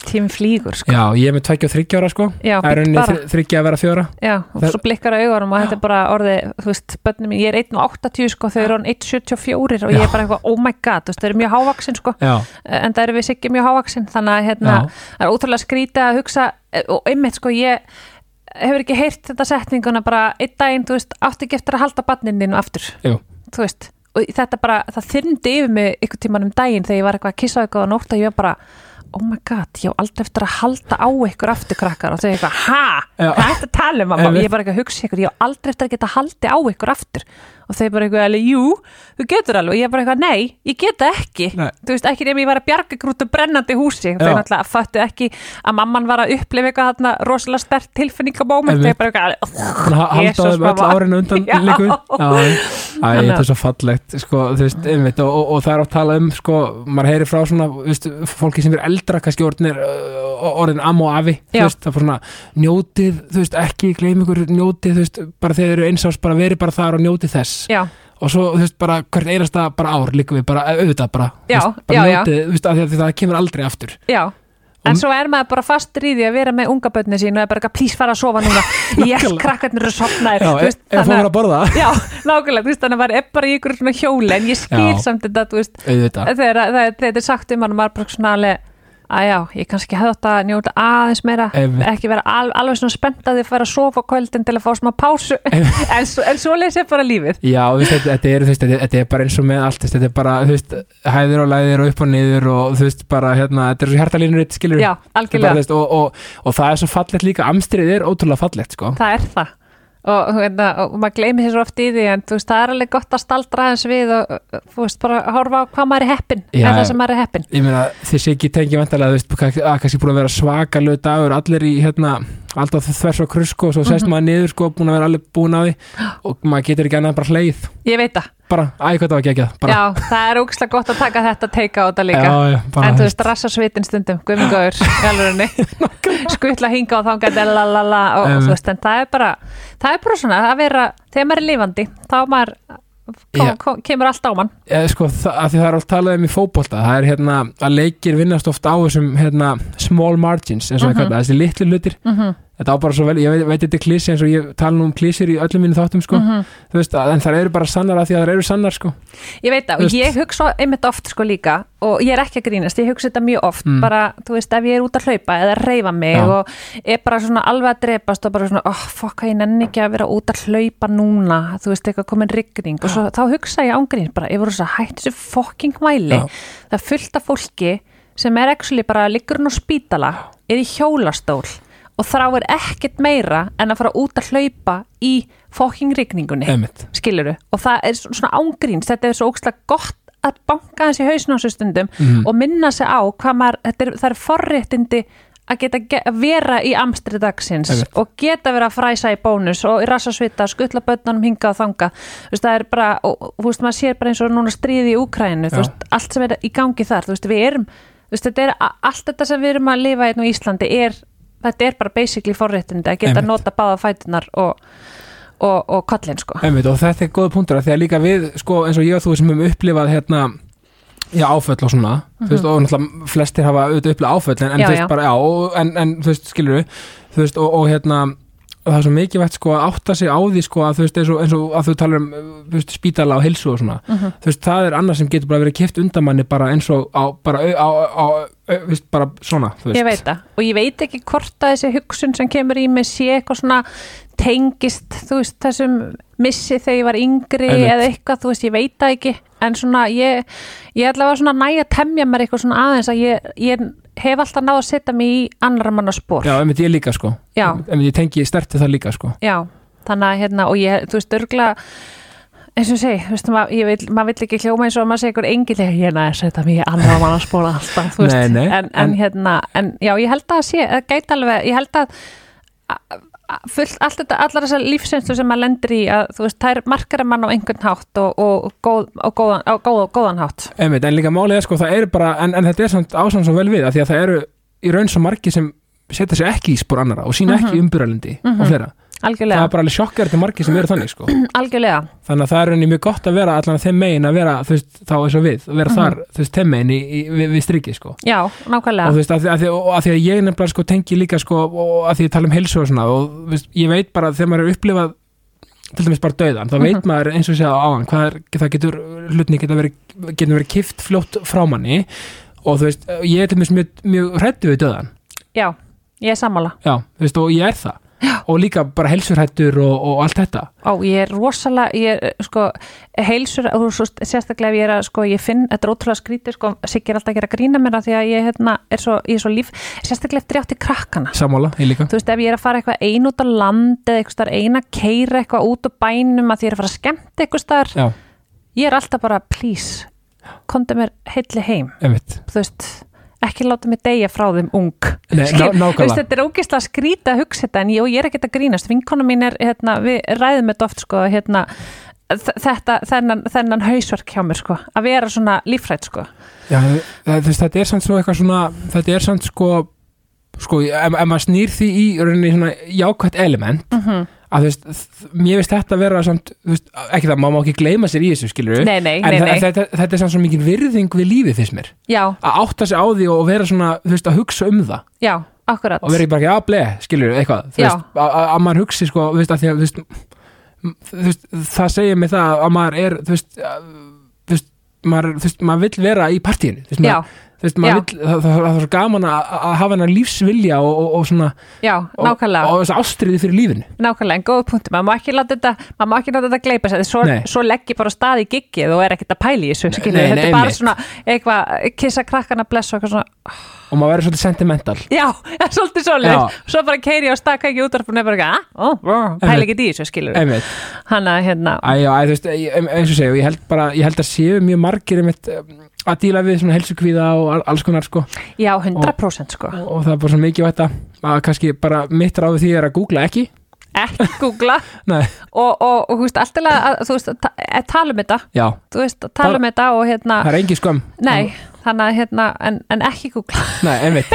Tíminn flýgur, sko. Já, ég er með 23 ára sko. Já, Það er rauninni bara. þri- þriggja að vera fjóra Já, og Það- svo blikkar augunum og þetta er bara orðið, þú veist, börnum mín, ég er 1.80 sko, þau eru hann 1.74 og ég er bara eitthvað, oh my god, þú veist, þau eru mjög hávaksin sko, Já, en það eru við sikki mjög hávaksin, þannig að hérna, Já. það er ótrúlega skrítið að hugsa, og einmitt sko, ég hefur ekki heyrt þetta setninguna bara einn daginn, þú veist, áttu ekki eftir að halda barninu aftur, jú, þú veist, og þetta bara, það þyrmdi yfir mig ykkur tíman um daginn þegar ég var eitthvað að kissa á eitthvað og nótt að ég var bara, oh my god, ég á aldrei eftir að halda á ykkur aftur krakkar og þau eitthvað, ha, hvað er þetta að tala um mamma? Ég er bara eitthvað að hugsa ykkur, ég á aldrei eftir að geta haldi á ykkur aftur og þau bara eitthvað, jú, þú getur alveg. Og ég bara eitthvað, nei, ég geta ekki. Nei. þú veist, ekki nefnir ég var að bjarga af brennandi húsi. Þau Já. náttúrulega fattu ekki að mamman var að upplifa eitthvað þarna rosalega stert tilfinningamóment Einmitt. bara eitthvað, Þannig að halda Jesús, þeim öll árinu undan líku Já, Æ, Þannig þetta að- er svo fallegt sko, þú veist, einmitt, og, og, og það er að tala um sko, maður heyri frá svona veist, fólki sem er eldra, kannski orðinir orðin am og afi, veist, það er svona njótið, þú veist, ekki gleym ykkur njótið, þú veist, bara þeir eru einsás bara verið bara þar og njótið þess já, og svo, þú veist, bara hvert einasta bara ár líka við, bara auðvitað bara, þú Já, veist, bara já, njótið, þú veist, því að það kemur aldrei aftur. Já. En svo er maður bara fastur í því að vera með unga börni sín og er bara eitthvað, please fara að sofa núna. Yes, Nákvæmlega. krakkarnir eru sopnaðir þú ef ef fór þannig að borða. Að- Já, nákvæmlega, þú veist, þannig að maður er bara í ykkur svona hjóli en ég skil Já. samt þetta, þú veist. Þegar að- þegar þetta er sagt um hann og maður er bara svona alveg að já, ég kannski hefði að njóta aðeins meira, Einmitt. ekki vera al, alveg svona spennt að þið fara að sofa kvöldin til að fá smá pásu, en, svo- en svo leys ég bara lífið. Já, veist, þetta, þetta, er, veist, þetta, þetta er bara eins og með allt þetta er bara, þú veist, hæðir og læðir og upp og niður og þú veist, bara, hérna, þetta er svo hjartalínur eitt skilur Já, bara, algjörlega, þú veist, og, og, og það er svo fallegt líka amstrið er ótrúlega fallegt, sko. Það er það og, hérna, og maður gleymi sér svo oft í því en þú veist, það er alveg gott að staldra aðeins við og þú veist, bara horfa á hvað maður er heppin eða það sem maður er heppin Ég meina, sé ekki tengi vantarlega, þú veist, að kannski búin að vera svakalög dagur, allir í, hérna alltaf þvers og krusko og svo sest maður niður, sko, búin að vera allir búin á því. Og maður getur ekki annað bara hleið ég veit það, bara, æ, hvað það var geggjað bara, Já, það er ógislega gott að taka þetta teika á þetta líka. Já, já, bara, En þú veist, rassa svitin stundum, guðmingaður í alvörinni, skutla hinga og þangað lalalala og Um. þú veist, en það er bara það er bara svona að vera, þegar maður er lifandi þá maður kom, Já. kom, kemur allt á mann. Eh, sko, það, það er alltaf talað um í fótbolta það er hérna að leikir vinnast oft á þessum hérna, small margins eins og það Mhm. kalla, þessi litlu hlutir. Mm þetta á bara svo vel, ég veit, veit þetta er klísi eins og ég tala nú um klísir í öllum mínu þáttum sko, Mhm. þú veist, en það eru bara sannar að því að það eru sannar sko Ég veit það, og ég hugsa einmitt oft sko líka og ég er ekki að grínast, ég hugsa þetta mjög oft Mm. bara, þú veist, ef ég er út að hlaupa eða reyfa mig Já. og er bara svona alveg að drepast og bara svona, oh, fokk, ég nenni ekki að vera út að hlaupa núna, þú veist, eitthvað komin rigning og svo, þá hugsa ég ángrín bara, ég voru svo hætt þessu fokking mæli Já. það fullt af fólki sem er actually bara liggur á spítala, er í hjólastól og þráir ekkert meira en að fara út að hlaupa í fokking rigningunni Einmitt. skiluru og það er svo- svona ángríns þetta er svo ógslag gott að banka hans í hausn á þessu stundum Mhm. og minna sig á hvað maður, er, það er forréttindi að geta ge að vera í amstri dagsins Einmitt. og geta verið að fræsa í bónus og í rassasvita, skutla börnunum hinga og þanga þú veist, það er bara, og þú veist, maður sér bara eins og núna stríði í Úkrænu, þú veist, allt sem er í gangi þar, þú veist, við erum þú veist, þetta er, allt þetta sem við erum að lifa hérna á Íslandi er, þetta er bara basically forréttindi að geta Einmitt. nota báða fætunar og, og, og kollin, sko Einmitt, og þetta er góða punktur að því að líka við sko, eins og ég og þú sem hefum upplifað hérna já, áföll og svona þú veist, og náttúrulega flestir hafa auðvitað upplifað áföll en, en Já, þú veist já. bara, já, og, en, en þú veist, skilur við og, og hérna það er svo mikið vett sko að átta sig á því sko að þú veist, eins og, eins og að þú talar um veist, spítala og heilsu og svona Mhm. þú veist, það er annað sem getur bara verið kipt undan manni bara eins og á, bara á, á, veist, bara svona, Ég veit það og ég veit ekki hvort að þessi hugsun sem kemur í mig sé eitthvað svona tengist, þú veist, þessum missi þegar ég var yngri Einmitt. eða eitthvað, þú veist, ég veit það ekki en svona, ég, ég ætla að næja að temja mér eitthvað svona aðeins að ég, ég hef alltaf náð að setja mig í annar manna spór. Já, einmitt ég líka sko Já. einmitt ég tengi sterti það líka sko Já, þannig að hérna, og ég, þú veist, örgla eins og segi, þú veist, maður mað vill ekki hljóma eins og að maður segir einhver engilega, er að setja mig í annar manna spór alltaf, þú veist, Nei, nei, en, en, en- hérna, en já, ég held að sé, það gæti alveg, ég held að fullt, allt þetta, allar þessar lífsinslu sem maður lendir í að, þú veist, það er markara mann á einhvern hátt og, og, góð, og góðan, á góð, góðan hátt. Einmitt, en líka málið er sko, það eru bara en, en þetta er samt ásamt svo vel við að því að það eru í raun svo margi sem setja sig ekki í spór annara og sína ekki umbyrðalindi Mhm. og fleira, það Algjörlega, er bara alveg sjokkar til margi sem eru þannig sko, algjörlega, þannig að það er rauninni mjög gott að vera allan að þeim megin að vera, þú veist, þá eins og við að vera þar, þú veist, þeim megin í, í, við, við strikið sko, já, og nákvæmlega, þú veist, að að, og að, því að ég nefnilega sko tengi líka sko, og að því ég tala um heilsu og svona, og veist, ég veit bara að þegar maður er upplifað til dæmis bara döðan, þá veit maður eins og segja á hann, hvað er, það getur hlutni geta verið, getur verið kift fljótt frá manni. Og þú veist, ég er til dæmis mjög, mjög hrættu við döðan já, ég er sammála. já, þú veist, og ég er það. Og líka bara heilsurhættur og, og allt þetta. Ó, ég er rosalega, ég er sko heilsur, sérstaklega ef ég er að sko, ég finn, þetta er ótrúlega skrítið sko, Siggi er alltaf að gera grína mér að því að ég hérna, er svo, ég er svo líf, sérstaklega eftir átti krakkana. Sammála, ég líka. Þú veist, ef ég er að fara eitthvað ein út á land eða eitthvað starf ein að keira eitthvað út á bænum að því ég er að fara að skemmta eitthvað ég er alltaf bara, please komdu mér heilli heim. Einmitt. Þú veist, ekki láta mig deyja frá þeim ung. Nei, ná- þetta er ógeðslega skrýta að hugsa þetta en ég, ég er ekkert að grínast, vinkona mín er hérna, við ræðum þetta oft sko hérna, þetta, þennan, þennan hausverk hjá mér sko, að vera svona lífrætt sko. Já, þú veist, þetta er samt svo eitthvað svona þetta er samt sko sko, ef, ef maður snýr því í jákvætt element Mhm. Að þú veist, mér veist þetta vera samt, veist, ekki það, maður má ekki gleyma sér í þessu skilur Nei, nei, en nei, þa- nei. Þetta, þetta er samt svo mikið virðing við lífið fyrst mér, Já, að átta sig á því og vera svona, þú veist, að hugsa um það já, akkurat og vera ekki bara ekki að bleið, skilur eitthvað, þú Já. veist, að, að að maður hugsi sko, þú veist, að því að, þú veist, þú veist það segir mig það að maður er þú veist, að, þú veist maður, þú veist, maður vill vera í partíinu þú veist, maður, veist, vill, það, það, það er svo gaman að, að hafa hennar lífsvilja og, og, og svona já, og, og þess ástriði fyrir lífinu. Nákvæmlega, en góð punkti, maður má ekki láta þetta maður má ekki láta þetta gleipa sér, svo, Nei. svo legg ég bara af stað í giggið og er ekkert að pæla í þessu, Nei, þetta nei, er bara einmitt. svona eitthvað, kissa krakkana bless og eitthvað svona, og maður verður svolítið sentimental. Já, já, svolítið svolítið svo bara keiri á stað, kæki útvarpun eða bara eitthvað, ah, ó, ó, pæla ekki í þessu, skilur einmitt, hann að hérna, Æ, já, æ, þú veist, ég- og að að díla við svona helsukvíða og al- alls konar sko. Já, 100% sko. og, og það er bara svo mikið vægt að kannski bara mitt ráð við því er að googla ekki? Ekki googla. Nei, og, og, og þú veist, alltaf að, þú veist, ta eh, tala um þetta. Já, þú veist, tala um þetta og hérna það er engin skömm. Nei, þannig að hérna en, en ekki googla. Nei, einmitt.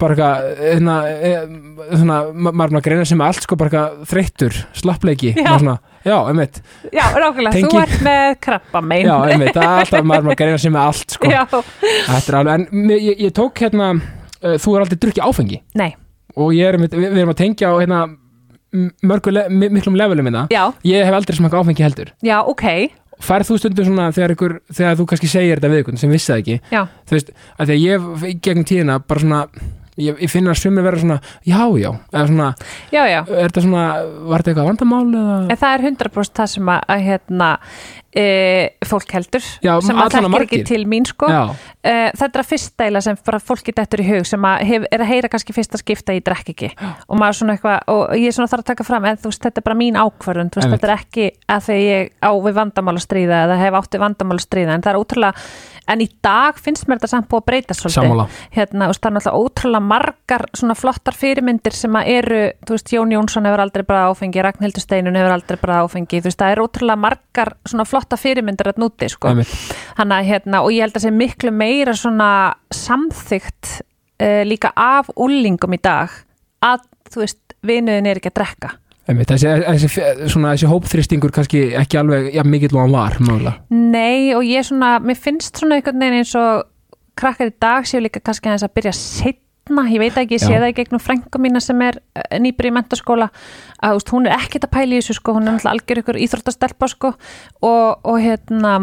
Bara eitthvað, hérna, eh, svona, ma- maður er búinn að greina sem allt sko bara eitthvað þreyttur, slappleiki Já. Svona, já, einmitt, já, rákulega, Tengi- þú ert með krabba mein já, einmitt. Það er alltaf maður að greina sem allt sko. Já, Þetta er alveg, en ég, ég tók hérna uh, þú er aldrei drukkið áfengi? Nei, og ég er, við, við erum að tengja á hérna mörgu, le, mi- miklum levelum minna já, ég hef aldrei smakað áfengi heldur. Já, ok. Færð þú stundum svona þegar, ykkur, þegar þú kannski segir þetta við ykkur sem vissi það ekki? Já, þú veist, að því að ég gegnum tíðina bara svona, ég, ég finna að sumir vera svona já, já, eða svona já, já. Er þetta svona, var þetta eitthvað vandamál eða, En það er 100% það sem að, að hérna, e, fólk heldur Já, sem að allan að þekkir ekki til mín sko. E, þetta er að fyrsta eila sem fólki dettur í hug sem að hef, er að heyra kannski fyrsta skipta í drekk ekki. Og maður svona eitthvað og ég er svona þarf að taka fram en þú veist þetta er bara mín ákvörðun þú veist Einmitt. þetta er ekki að þegar ég á við vandamál að stríða eða hef átti vandamál að stríða en það er ótrúlega en í dag finnst mér þetta samt búið að breyta svolítið. Hérna, og það er náttúrulega ótrúlega margar svona flottar fyrirmyndir sem að eru þú veist, Jón Jónsson hefur aldrei bara áfengi Ragnhildur Steinun hefur aldrei bara áfengi þú veist, það er ótrúlega margar svona flotta fyrirmyndir að núti, sko. Hanna, hérna, og ég held að sé miklu meira svona samþygt uh, líka af úlingum í dag að, þú veist, vinuðin er ekki að drekka Einmitt, þessi, þessi, svona, þessi hópþristingur kannski ekki alveg ja, mikill og hann var mögulega. Nei, og ég svona, mér finnst svona einhvern veginn eins og krakkar í dag séu líka kannski aðeins að byrja setna, ég veit ekki, ég sé það í gegnum frængu mína sem er eh, nýbyrja í mentaskóla að veist, hún er ekkert að pæla í þessu sko, hún er náttúrulega algjör ykkur íþróttastelpa sko og, og hérna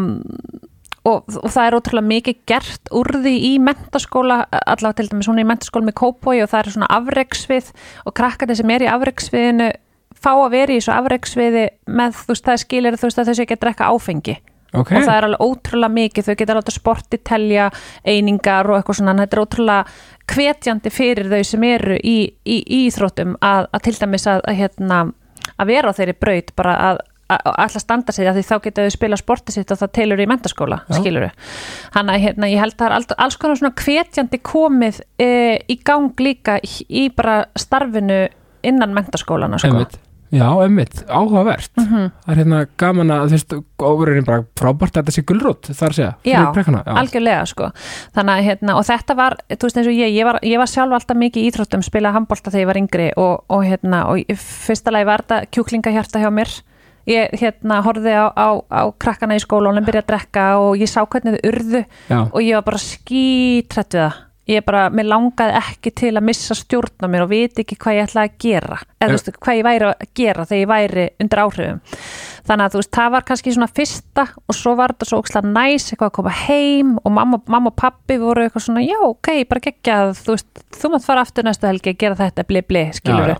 og, og það er ótrúlega mikið gert úr því í mentaskóla allavega til dæmis hún er í mentaskóla með kópói og það er svona afreksvið og krakkarnir sem er í afreksviðinu fá að vera í þessu afreksviði með þú veist það skilir þú veist að þessu ekki að drekka áfengi ok, og það er alveg ótrúlega mikið, þau geta látið sporti telja einingar og eitthvað svona. Þetta er ótrúlega hvetjandi fyrir þau sem eru í, í, í íþróttum að, að til dæmis að, að, hérna, að vera á þeirri braut bara að að standa sig að því þá geta þau spila sportið sitt og það telur í mentaskóla, skilur hann að hérna, ég held að það er alls konar svona hvetjandi komið e, í gang líka í, í bara starfinu innan mentaskólana sko. Já, einmitt, áhugavert. Mhm. það er hérna gaman að þú veist, óverðin bara frábært að þetta sé gulrót, þar að segja Já, fyrir brekkuna, já, algjörlega sko. Þannig að hérna, og þetta var, þú veist eins og ég ég var, ég var sjálf alltaf mikið í íþróttum spilaði handbolta þegar ég var yngri og, og hérna, og fyrsta lagi var þetta kjúklingahjarta hjá mér. Ég hérna horfði á, á, á krakkana í skólanum byrja að drekka og ég sá hvernig þau urðu já, og ég var bara skítrætt við það ég bara, mér langaði ekki til að missa stjórn á mér og viti ekki hvað ég ætlaði að gera. Eða þú veist, hvað ég væri að gera þegar ég væri undir áhrifum. Þannig að þú veist, það var kannski svona fyrsta og svo var þetta svo ókslega næs eitthvað að koma heim og mamma, mamma og pappi voru eitthvað svona, já, ok, bara geggjað þú veist, þú mátt fara aftur næstu helgi að gera þetta bli, bli, skilur Já,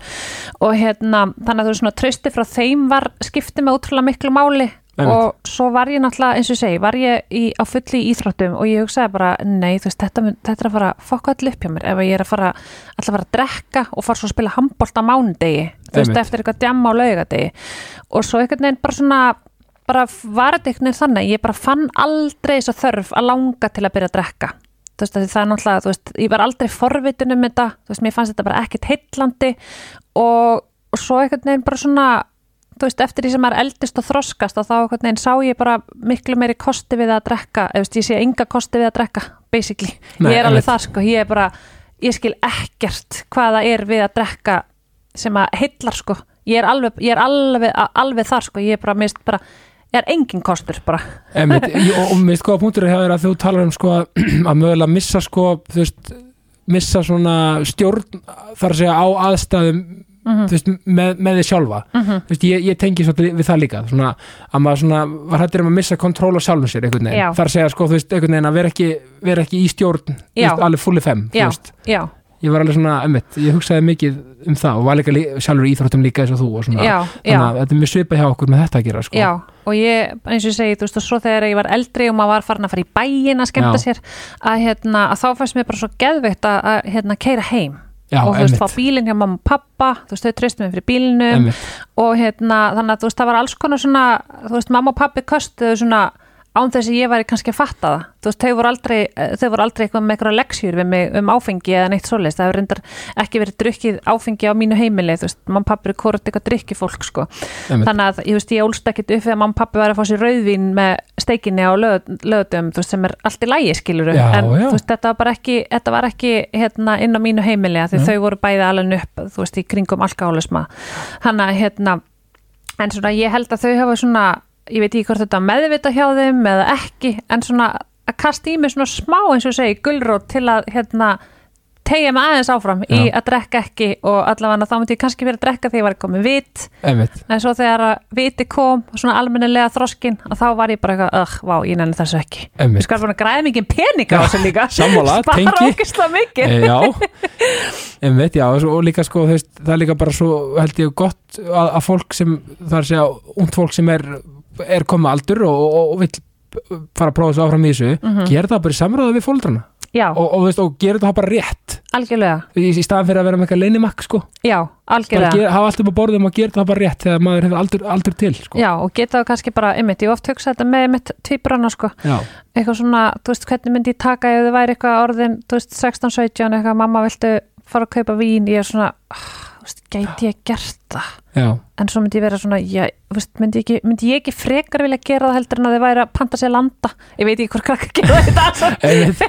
og hérna, þannig að þú veist, svona trösti frá þeim var skiptið með ótrúlega miklu máli. Og svo var ég náttúrulega, eins og segi, var ég í, á fulli í íþróttum og ég hugsaði bara, nei, þú veist, þetta, þetta er að fara að fokka allir upp hjá mér ef ég er að fara, alltaf að fara að drekka og fara svo að spila handbólt á mánudegi, þú veist, eftir eitthvað djamma á laugadegi og svo einhvern veginn bara svona, bara var þetta einhvern veginn þannig, ég bara fann aldrei þess að þörf að langa til að byrja að drekka. Þú veist, það er náttúrulega, þú veist, ég var aldrei forvitin um þetta, þú veist, mér fannst þetta bara ekkit heillandi. Og, og svo einhvern veginn bara svona þú veist, eftir því sem maður eldist og þroskast og þá einhvern veginn sá ég bara miklu meiri kosti við að drekka, veist, ég sé enga kosti við að drekka, basically, Nei, ég er alveg það sko, ég er bara ég skil ekkert hvaða er við að drekka sem að heillar sko. Ég er alveg, ég er alveg, alveg þar sko. Ég er bara, mist bara, ég er engin kostur bara, einmitt, Ég- og, og mér sko að punktur er að þú talar um sko að mögulega missa sko, þú veist missa svona stjórn þar að segja á aðstæðum Mhm. þú veist, með, með þið sjálfa þú veist, ég, ég tengi svolítið við það líka svona, að maður svona, var hættir um að missa kontról á sjálfum sér einhvern Já. veginn, þar segja sko, veist, að vera ekki, vera ekki í stjórn Já. alveg fulli fem, já, já ég var alveg svona, emmitt, ég hugsaði mikið um það og var líka lí- sjálfur í íþróttum líka eins og þú og svona, já, þannig já, að þetta er mjög svipað hjá okkur með þetta að gera sko. já og ég, eins og ég segi, þú veist, og svo þegar ég var eldri og maður var farin að fara í bæin að skemmta Já. sér að, hérna, að þá fannst mér bara svo geðveikt að, að hérna, keira heim já og þú veist, fá bílinn hjá mamma og pappa þú veist, þau treystu mig fyrir emmitt og hérna, þannig að þú veist, það var alls konar svona, þú veist, mamma og pappi köstuðu svona án þess að ég væri kannski að fatta það. Þú veist, þau voru aldrei, eh, þau voru aldrei eitthvað með eitthvað leksjur við mig um áfengi eða neitt svoleiðis, það hefur reyndar ekki verið drukkið áfengi á mínu heimili, þú veist, og pappi eru hvort eitthvað drikki fólk, sko. Einmitt. þannig að, ég veist, ég ólst ekkit upp þegar og pappi var að fá sér rauðvín með steikinni á lögutum, þú veist, sem er allt í lægi, skiluru, en já. þú veist, þetta var bara ekki, þetta var ekki hérna inn á mínu heimili, í en ég veit ekki hvort þetta meðvita hjá þeim eða ekki, en svona að kasta í mig svona smá eins og segi gulrót til að hérna tegja mig aðeins áfram í Já. að drekka ekki og allavega þá myndi ég kannski verið að drekka þegar ég var komið vit. Einmitt. En svo þegar viti kom svona almennilega þroskin og þá var ég bara eitthvað, ögh, vá, ég nenni þessu ekki. Ég einmitt skal bara græða mikið peninga á þessu líka. sammála, tengi. ógislega mikið. E, já, einmitt, já og líka sko, það er líka bara svo held ég gott að, að fólk sem það er að segja, ungt fólk sem er er komið aldur og, og, og vill fara að prófa þessu áfram í þessu Mhm. gera það bara í samræða við fóldrana og, og, gera það bara rétt? Algjörlega, í, í staðan fyrir að vera með eitthvað leinimakk sko. já, algjörlega. Gera, hafa allt upp á borðum og gera það bara rétt þegar maður hefur aldur, aldur til sko. Já, og geta það kannski bara, einmitt, ég hef oft hugsað þetta með einmitt tvíbrana, sko, eitthvað svona, þú veist, hvernig myndi ég taka ef þið væri eitthvað orðin, þú veist, 16-17, eitthvað, mamma, viltu fara að kaupa vín, ég er svona, ah, veist, gæti ég gert það, Já. en svo myndi ég vera svona, já, veist, myndi ég ekki, myndi ég ekki frekar vilja gera það heldur en að þið væri að panta sér landa, ég veit ekki hvort krakka gera þetta, Einmitt.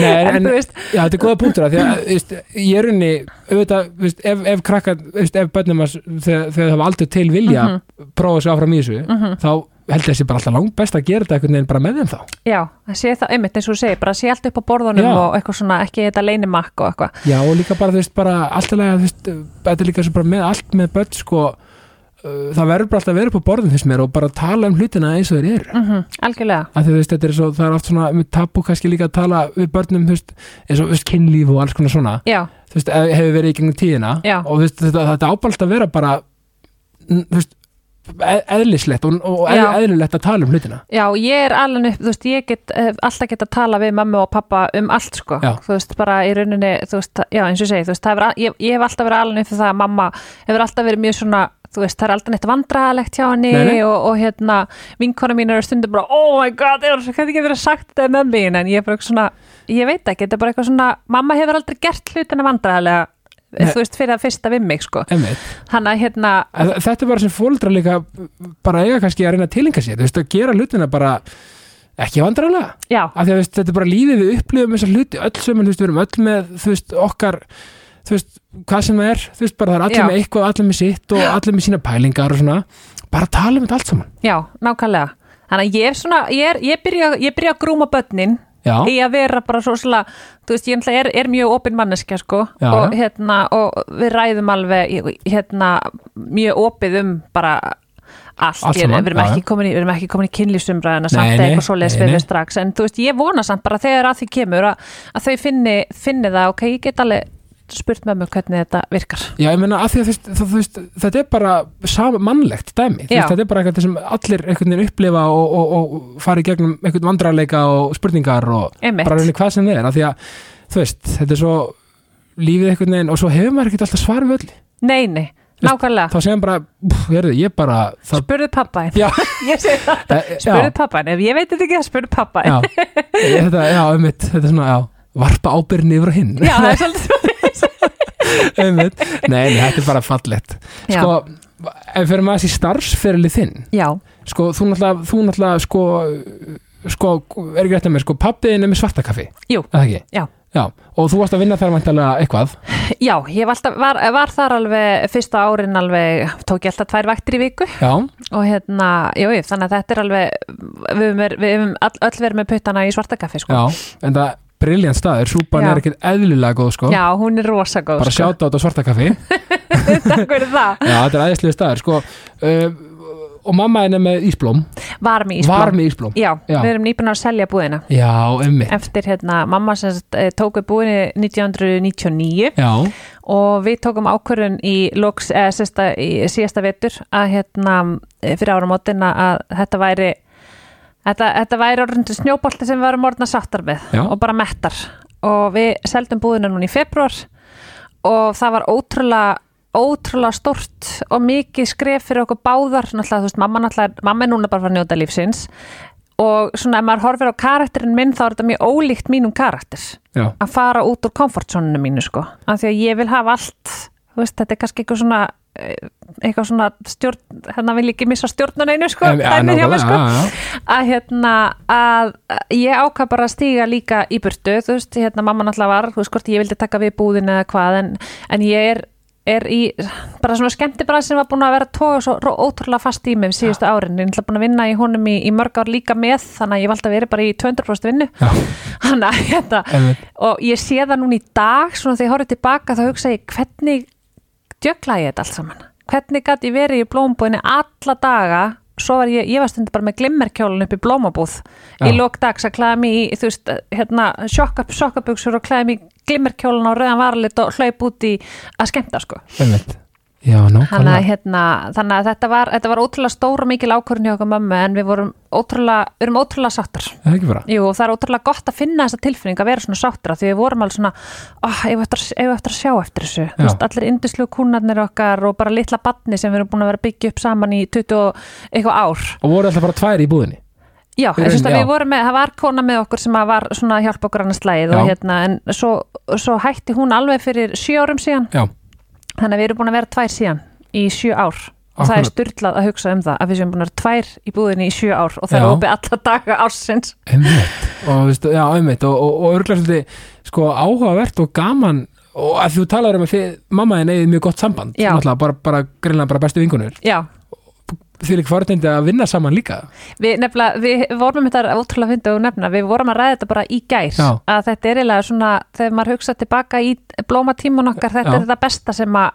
Nei, en, en, veist, Já, þetta er góða punktur að ég er unni, auðvitað, ef, ef krakka, ef bönnum þegar, þegar það hafa aldrei til vilja Mhm. prófa sig áfram í þessu, mhm, þá held ég þessi bara alltaf langt best að gera þetta einhvern veginn bara með þeim þá. já, það sé það, einmitt, eins og þú segir, bara sé allt upp á borðunum Já. og eitthvað svona, ekki þetta leinimakk og eitthvað, Já, og líka bara, þú veist, bara alltaf þetta er líka svo bara með allt með börn, sko, uh, það verður bara alltaf að vera upp á borðum fyrst mér og bara tala um hlutina eins og þeir eru. mhm, algjörlega, Af því, þú veist, þetta er svo, það er oft svona tabu kannski líka að tala við börnum, þú veist, eins og, kynlíf og alls konar svona. já, þú veist, ef- hefur verið í gegnum tíðina Já. og þú veist, þetta, þetta ábælt að vera bara þú veist eðlislegt og, og eðlilegt að tala um hlutina Já, ég er alveg upp, þú veist, ég get hef alltaf get að tala við mamma og pappa um allt, sko, Já. þú veist, bara í rauninni, þú veist, já, eins og segi, þú veist, al- ég, ég hef alltaf verið alveg upp fyrir það að mamma hefur alltaf verið mjög svona, þú veist, það er alltaf neitt vandræðalegt hjá henni Nei, nei. Og, og hérna, vinkona mín eru stundum bara, oh my god, ég hvernig ekki verið sagt þetta með mín, en ég er bara eitthvað svona, ég veit ekki, þetta er bara eitthvað svona, mamma hefur aldrei gert hlutina vandræðalega, Nei. Þú veist, fyrir að fyrsta við mig, sko, Einmitt. hann að hérna, þetta er bara sem fóldra líka bara eiga kannski að reyna að tilinga sér þú veist, að gera hlutina bara ekki vandrarlega já, af því að veist, þetta er bara lífið við upplifum þessar hluti öll veist, við erum öll með þú veist, okkar þú veist, hvað sem það er, þú veist, bara það er allir Já. með eitthvað, allir með sitt og allir með sína pælingar og svona, bara tala um þetta allt saman. Já, nákvæmlega, þannig að ég er svona, ég er, ég byrja, ég byrja að grúma börnin, Já, í að vera bara svo svolítið, þú veist, ég er, er mjög opin manneskja, sko, Já, og hérna, og við ræðum alveg, hérna, mjög opið um bara allt, Allt ég, við erum ekki komin í, við erum ekki komin í kynlífsumræðina Nei, samt eða eitthvað við nei. við strax, en þú veist, ég vona samt bara þegar að því kemur að, að þau finni, finni það, ok, ég get alveg spurt með mig hvernig þetta virkar. Já, ég meina að því að þú veist, þú veist, þetta er bara mannlegt dæmi, veist, þetta er bara eitthvað sem allir einhvern veginn upplifa og, og, og fara í gegnum einhvern vandrarleika og spurningar og Einmitt. bara rauninni hvað sem er, af því að þú veist, þetta er svo lífið einhvern veginn og svo hefur maður ekkert alltaf svar við öll Nei, nei, nákvæmlega. þá segir bara, hérðu, ég bara það, Spurðu pappa einn. já, Ég segi það. e, Spurðu já, pappa einn. Ef ég veit þetta ekki, spurðu pappa einn. já, Ég- þetta, já, einmitt, þetta er svona, já varpa ábyrni yfir hinn Já, það er svolítið einmitt, nei, þetta er bara fallegt. Já. sko, ef fyrir maður þessi starfsferili þinn. Já, sko, þú náttúrulega, þú náttúrulega sko, sko, er ekki rétt að mér sko, pappiðin er með svartakaffi, jú? Já. Já, og þú varst að vinna þar væntalega eitthvað? Já, ég alltaf, var, var þar alveg fyrsta árin alveg, tók ég alltaf tvær vaktir í viku. Já, og hérna, jú, jú, þannig að þetta er alveg við höfum, öll verið með puttana í svartakaffi, sko. já, en það briljant staður, súpan Já. er ekkert eðlilega góð sko, Já, hún er rosa góð, bara sko. sjáta á þetta svartakaffi Takk fyrir það. Já, þetta er æðislega staður, sko uh, og mamma henni með ísblóm Var með ísblóm. var með ísblóm Já, Já. við erum nýbúin að selja búðina. Já, emmi Eftir hérna, mamma sem sagt, eh, tók við búðinni 1999 Já, og við tókum ákvörðun í, loks, eða, sérsta, í síðasta vetur að hérna eh, fyrir áramótina að þetta væri þetta, þetta væri orðindu snjóbolti sem við varum orðna sáttar með Já. og bara mettar. Og við seldum búðina núna í februar og það var ótrúlega ótrúlega stort og mikið skref fyrir okkur báðar. Náttúrulega, veist, mamma, náttúrulega, mamma er núna bara að að njóta lífsins. Og svona ef maður horfir á karakterin minn þá er þetta mjög ólíkt mínum karakter já, að fara út úr komfortzónunu mínu sko. Af því að ég vil hafa allt veist, þetta er kannski eitthvað svona eitthvað svona stjórn hérna vil ég ekki missa stjórnun einu sko dæmið hjá nákvæmlega, sko. að hérna að ég ákvað bara að stíga líka í burtu þú veist, hérna mamma náttúrulega var þú veist hvort ég vildi taka við búðin eða hvað en, en ég er, er í bara svona skemmti bara sem var búin að vera tóga svo ró- ótrúlega fast í mig síðustu árin. Ég er náttúrulega búin að vinna í honum í, í mörg ár líka með þannig að ég valdi að vera bara í 200% vinnu. Þannig að hérna og ég sé það núna í dag svona þegar ég horfði tilbaka þá hugsa ég hvernig djökla ég þetta allt saman. Hvernig gæti ég verið í blómabúðinni alla daga? Svo var ég, ég var stundur bara með glimmerkjólun upp í blómabúð. Í Já. lók dags að klæða mig í, þú veist, hérna sjokkaböksur og klæða mig í glimmerkjólun á rauðan varalit og hlaup út í að skemmta sko. Einmitt Já, þannig að, hérna, þannig að þetta var, þetta var ótrúlega stór og mikil ákvörðin hjá okkur mömmu en við vorum ótrúlega, við erum ótrúlega sáttar. Jú, og það er ótrúlega gott að finna þessa tilfinning að vera svona sáttra því við vorum alveg svona oh, að- eigum eftir að sjá eftir þessu? Þú veist, allir indislu kúnarnir okkar og bara litla badni sem við erum búin að vera byggja upp saman í 20 og eitthvað ár. Og voru alltaf bara tvær í búðinni? Já, ég syns að við vorum með, það var kona með okkur sem var svona að hjálpa okkur annars Já. hérna, en svo, svo hætti hún alveg fyrir sjö árum síðan. Já, þannig að við erum búin að vera tvær síðan í sjö ár. Og það er styrlað að hugsa um það að við séum búin að vera tvær í búðinni í sjö ár og það er Já. opið alla daga ársins. Einmitt. Og, veistu, já, einmitt. Og, og, og örgulega svolítið sko áhugavert og gaman Og að þú talar um að þið, mamma þinn eigið mjög gott samband bara, bara greinlega bara bestu vingunur Já, Því líka forutindi að vinna saman líka Við, nefnilega, við vorum þetta ótrúlega fyndi og nefna, við vorum að ræða þetta bara í gær Já. að þetta er eiginlega svona þegar maður hugsa tilbaka í blómatíman okkar þetta Já. er það besta sem að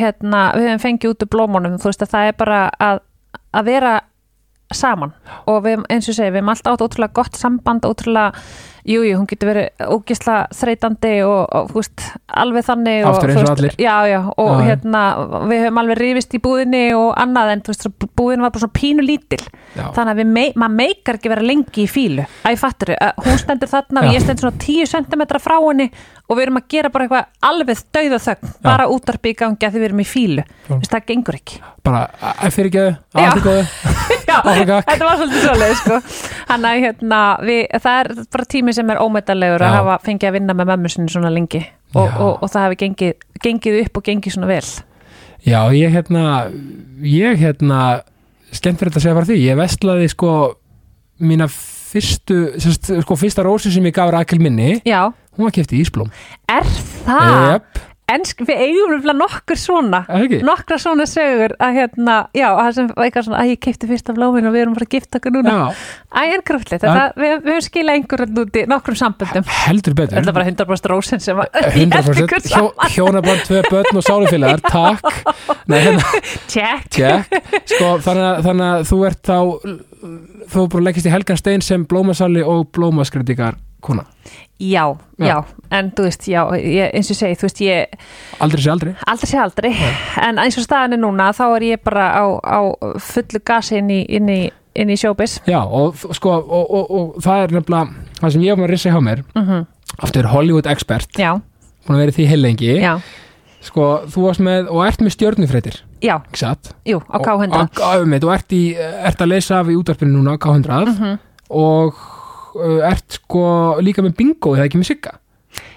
hérna, við hefum fengið út úr blómunum þú veist að það er bara að, að vera saman og við, eins og segi, við hefum alltaf átt ótrúlega gott samband, ótrúlega Jú, jú, hún getur verið ógisla þreytandi og, og veist, alveg þannig Aftur eins og allir. Já, já, og Já, hérna við höfum alveg rifist í búðinni og annað en veist, búðin var bara svona pínu lítil. Já, þannig að mei, maður meikar ekki vera lengi í fílu að ég fattur, að hún stendur þarna og ég stendur svona 10 cm frá henni og við erum að gera bara eitthvað alveg dauða þögn, bara útarpi í gangi að því við erum í fílu. Þess, það gengur ekki. Bara að fyrir ekki. Allt er góðu. Já, þetta var svolítið svoleið sko. hann að hérna, við, það er bara tími sem er ómetanlegur að hafa fengið að vinna með mömmu sinni svona lengi. Og, Já. og, og það hefði gengið, gengið upp og gengið svona vel. Já, ég hérna ég hérna skemmt fyrir þetta að segja bara því, ég vestlaði sko mína fyrstu sérst, sko fyrsta rósi sem ég gaf Rakel minni Já, hún var kefti í Ísblóm. Er það? Jep, En við eigum nefnilega nokkur svona er það ekki? nokkra svona sögur að hérna, já, það sem eitthvað svona að ég keipti fyrsta blómin og við erum bara að gifta okkur núna. Æ, er þetta, við, við höfum skilað einhverjum úti, nokkrum samböndum. Heldur betur. Þetta er bara 100% rósin sem að ég held 100% ykkur Hjó, saman hjónaband, tvö börn og sálufélagar takk. Nei, hérna, Check. Tjekk sko, þannig, að, þannig að þú ert þá þú bara leggist í Helgan Stein sem blómasali og blómaskritikar kona, Já, Já. já, en þú veist, já, ég, eins og segi, þú veist, ég aldrei sé aldrei? Aldrei sé aldrei, en eins og staðan er núna þá er ég bara á, á fullu gasi inn í, inn í, inn í showbiz. Já, og sko, og, og, og það er nefnilega það sem ég var með að rissa hjá mér. Mm aftur Hollywood expert, Já, búin að vera því heilengi já, sko, þú varst með, og ert með stjörnufréttir. Já, jú, á K100 og, og, og, og ert, í, ert að leysa af í útvarpinu núna á K100 Mhm. og uh, ert sko líka með bingo eða ekki með sigga?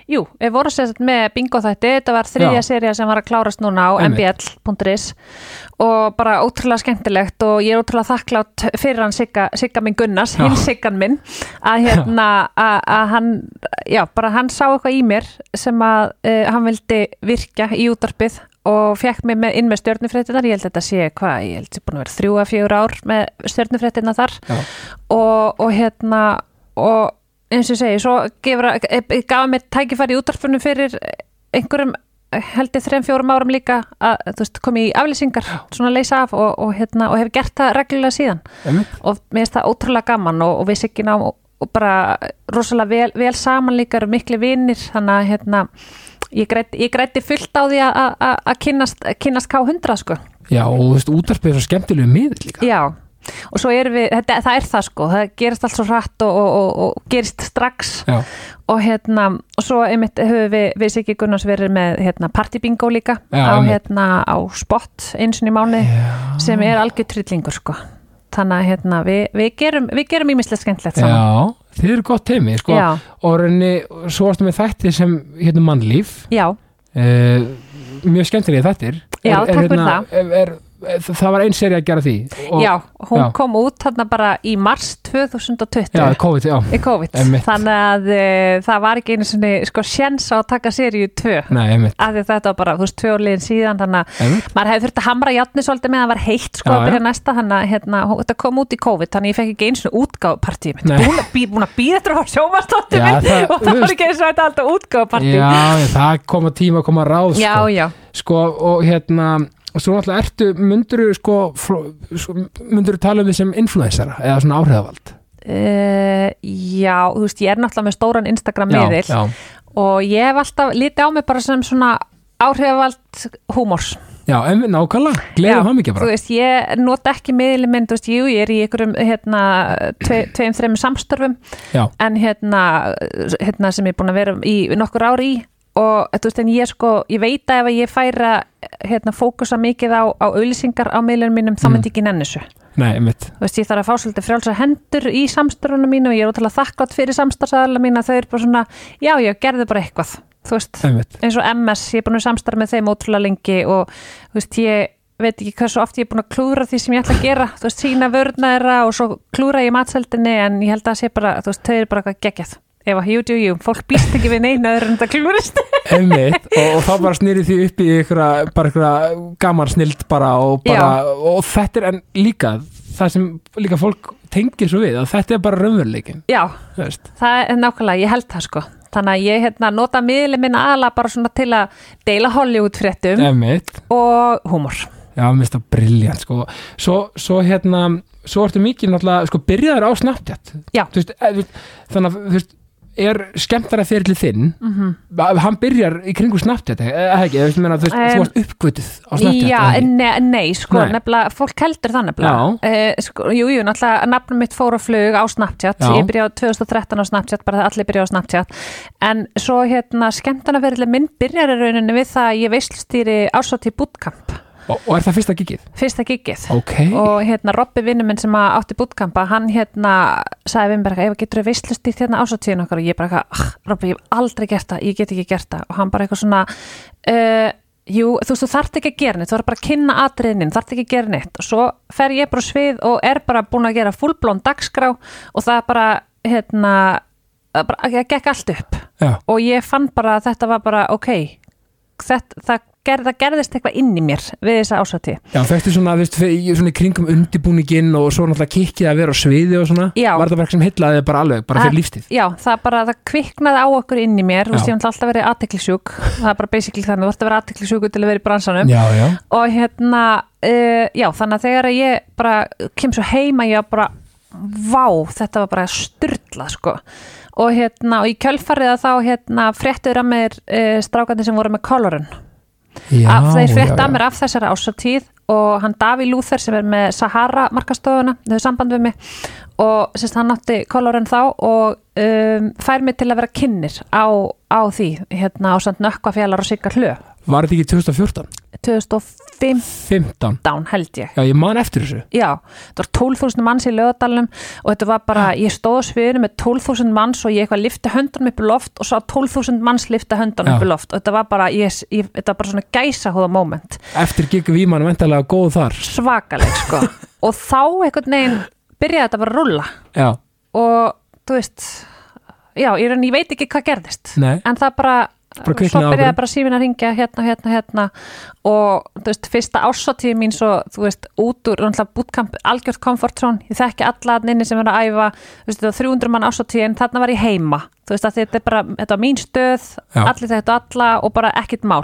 Jú, við vorum sérst með bingo þætti, þetta var þriðja seria sem var að klárast núna á mbl.is og bara ótrúlega skemmtilegt og ég er ótrúlega þakklátt fyrir hann Sigga, Sigga minn Gunnars, hinn Siggan minn að hérna, að hann já, bara hann sá eitthvað í mér sem að uh, hann vildi virkja í útarpið og fekk mig með, inn með stjörnufréttinar, ég held að þetta sé hvað, ég held að þetta búin að vera þrjú að fjögur ár með stjörnufréttina þar. Og, og hérna og eins og segi, svo gefur, gaf mér tækifæri í útvarpunum fyrir einhverjum held ég þreim fjórum árum líka að veist, kom í aflýsingar svona leysa af og, og, hérna, og hef gert það reglulega síðan. Einmitt. og mér finnst það ótrúlega gaman og, og við sikkin á og, og bara rosalega vel, vel saman líka eru miklu vinnir þannig að hérna ég grætti, ég grætti fullt á því að- kynnast, kynnast K100 sko. Já, og þú veist, útvarpið er svo skemmtilegu miður líka. Já, og svo erum við, þetta, það er það sko, það gerist allt svo hratt og, og, og, og gerist strax. Já, og hérna, og svo einmitt höfum við, við Siggi Gunnars verið með hérna partybingo líka Já, á hérna á spot eins og í mánu sem er algjör tryllingur sko. Þannig að hérna, við, við gerum við gerum ímislega skemmtilegt saman. Já, þið eru gott teimi sko, og reyni, svo varstu með þætti sem hérna mannlíf. Já, uh, mjög skemmtilega þættir. Já, er, er, takk fyrir hérna, er, er, það var einn seri að gera því og, já, hún já. kom út þarna bara í mars 2020 já, COVID, já, í COVID, þannig að e, það var ekki einu sinni sko sjens á að taka seríu 2 nei, einmitt, af því að þetta var bara, þú veist, tvö liðin síðan þannig að maður hefði þurft að hamra játni svolítið með að það var heitt sko Já, að byrja já. næsta þannig að hérna, þetta kom út í COVID þannig að ég fekk ekki útgáfupartíu mitt Nei. búin að að býða að Já, minn það- og það var ekki eins og þetta alltaf útgáfupartíu já, já, það koma tíma að koma ráð já, sko, já, sko og hérna og svo náttúrulega ertu, sko, fló- sko mynduru tala um því sem influensera eða svona áhrifavald? Uh, já, þú veist, ég er náttúrulega með stóran Instagram miðil og ég hef alltaf litið á mig bara sem svona áhrifavald húmors. Já, en nákvæmlega, gleðum það mikið þú bara veist, ég nota ekki miðli minn, þú veist, jú, ég er í einhverjum hérna, tve, tveim, þreim samstörfum já, en hérna, hérna sem ég er búin að vera í nokkur ári í og þú veist, en ég sko, ég veit að ef ég færa hérna, fókusa mikið á, á auðlýsingar á miðlunum mínum, þá Mm. myndi ég ekki nenni þessu. Nei, einmitt. Þú veist, ég þarf að fá svolítið frjálsa hendur í samstörunum mínu og ég er ótrúlega þakklátt fyrir samstarfsaðala mína, þau eru bara svona já, ég gerði bara eitthvað, þú veist. Einmitt, eins og MS, ég er búin að samstarfa með þeim ótrúlega lengi og þú veist, ég veit ekki hversu oft ég er búin að klúra því sem ég ætla að gera. Þú veist, sína vörna þeirra og svo klúra ég matseldinni en ég held að það sé bara, þú veist, þau eru bara eitthvað geggjað ef að you do you, fólk býst ekki við neina öðru en þetta klúrist einmitt. Og, og þá bara snýri því upp í ykkur bara ykkur gaman snild bara og bara, og þetta er en líka það sem líka fólk tengir svo við að þetta er bara raunveruleikin já, þú veist. það er nákvæmlega, ég held það sko. Þannig að ég hérna, nota miðli minna aðalega bara svona til að deila Hollywood fréttum einmitt, og húmor. Já, mér finnst það briljant sko. svo, svo hérna svo ertu mikið náttúrulega, sko, byrjaður á Snapchat. Já. Þú veist, eð, þannig að þú veist er skemmtara fyrir þinn mm hann byrjar í kringu Snapchat eða ekki, þú meina, þú varst uppgötuð á Snapchat Já, ekki? nei, sko, Nei. nefnilega, fólk heldur það nefnilega. Uh, sko, jú, jú, náttúrulega, nafnum mitt fór á flug á Snapchat, Já. ég byrjaði á 2013 á Snapchat, bara það allir byrjaði á Snapchat, en svo hérna, skemmtanaferðileg minn byrjar í rauninni við það að ég veislstýri ásótt í bootcamp, og, og er það fyrsta gigið? fyrsta giggið. ok, Og hérna Robby vinnu minn sem átti bootcampa, hann hérna sagði við mér bara, ef getur við veislustýrt hérna ásóttíðin okkar? Og ég bara eitthvað, ah, Robby, ég hef aldrei gert það, ég get ekki gert það. Og hann bara eitthvað svona, uh, jú, þú veist, þú þarft ekki að gera neitt, þú þarf bara að kynna atriðinin, þarft ekki að gera neitt. Og svo fer ég bara svið og er bara búin að gera fullblón dagskrá og það bara, hérna, það gekk allt upp. Já, og ég fann bara að þetta var bara, ok, þetta, það, gerð, það gerðist eitthvað inn í mér við þessa ásóttíð. já, fæstu svona, þú veist, í- svona kringum undibúningin og svo náttúrulega kikkið að vera á sviði og svona, Já. var það bara eitthvað sem heillaði þig bara alveg, bara fyrir lífstíð? Já, það bara, það kviknaði á okkur inn í mér, ég hef alltaf verið aðteklisjúk, það er bara basically þannig, þú ert að vera aðteklisjúku til að vera í bransanum. Já, já, og hérna, uh, já, þannig að þegar ég bara kem svo heima, ég bara, vá, þetta var bara styrla, sko. Og hérna, og í kjölfarið að þá hérna fréttur að mér uh, strákandi sem voru með kolorun já. Af, þeir frétta mér af þessari ásatíð og hann Daví Lúþer sem er með Sahara markastofuna, þau hefur samband við mig og sérst hann átti kolorinn þá og um, fær mig til að vera kynnir á, á því hérna á samt nökkvafjallar og sigga hlu var þetta ekki 2014? 2015 15, held ég. Já, ég man eftir þessu. Já, þetta var 12.000 manns í lögadalunum og þetta var bara, ég stóð á sviðinu með 12.000 manns og ég eitthvað lifti höndunum upp í loft og svo 12.000 manns lifti höndunum upp í loft og þetta var bara, ég, ég, þetta var bara svona gæsa hóða moment. Eftir gig Víman vendalega góð þar. Svakaleg sko. Og þá einhvern veginn byrjaði þetta bara að rulla já, og þú veist já, ég, raun, ég veit ekki hvað gerðist. Nei, en það Bara svo byrjaði bara símin að ringja hérna, hérna, hérna. Og þú veist, fyrsta ásáttíð mín svo, þú veist, út úr algjört comfort zone. Ég þekki alla inni sem er að æfa þú veist, þetta var 300 mann ásáttíð en þarna var ég heima. Þú veist, að þetta er bara, þetta var mín stöð Já. allir þetta alla og bara ekkert mál.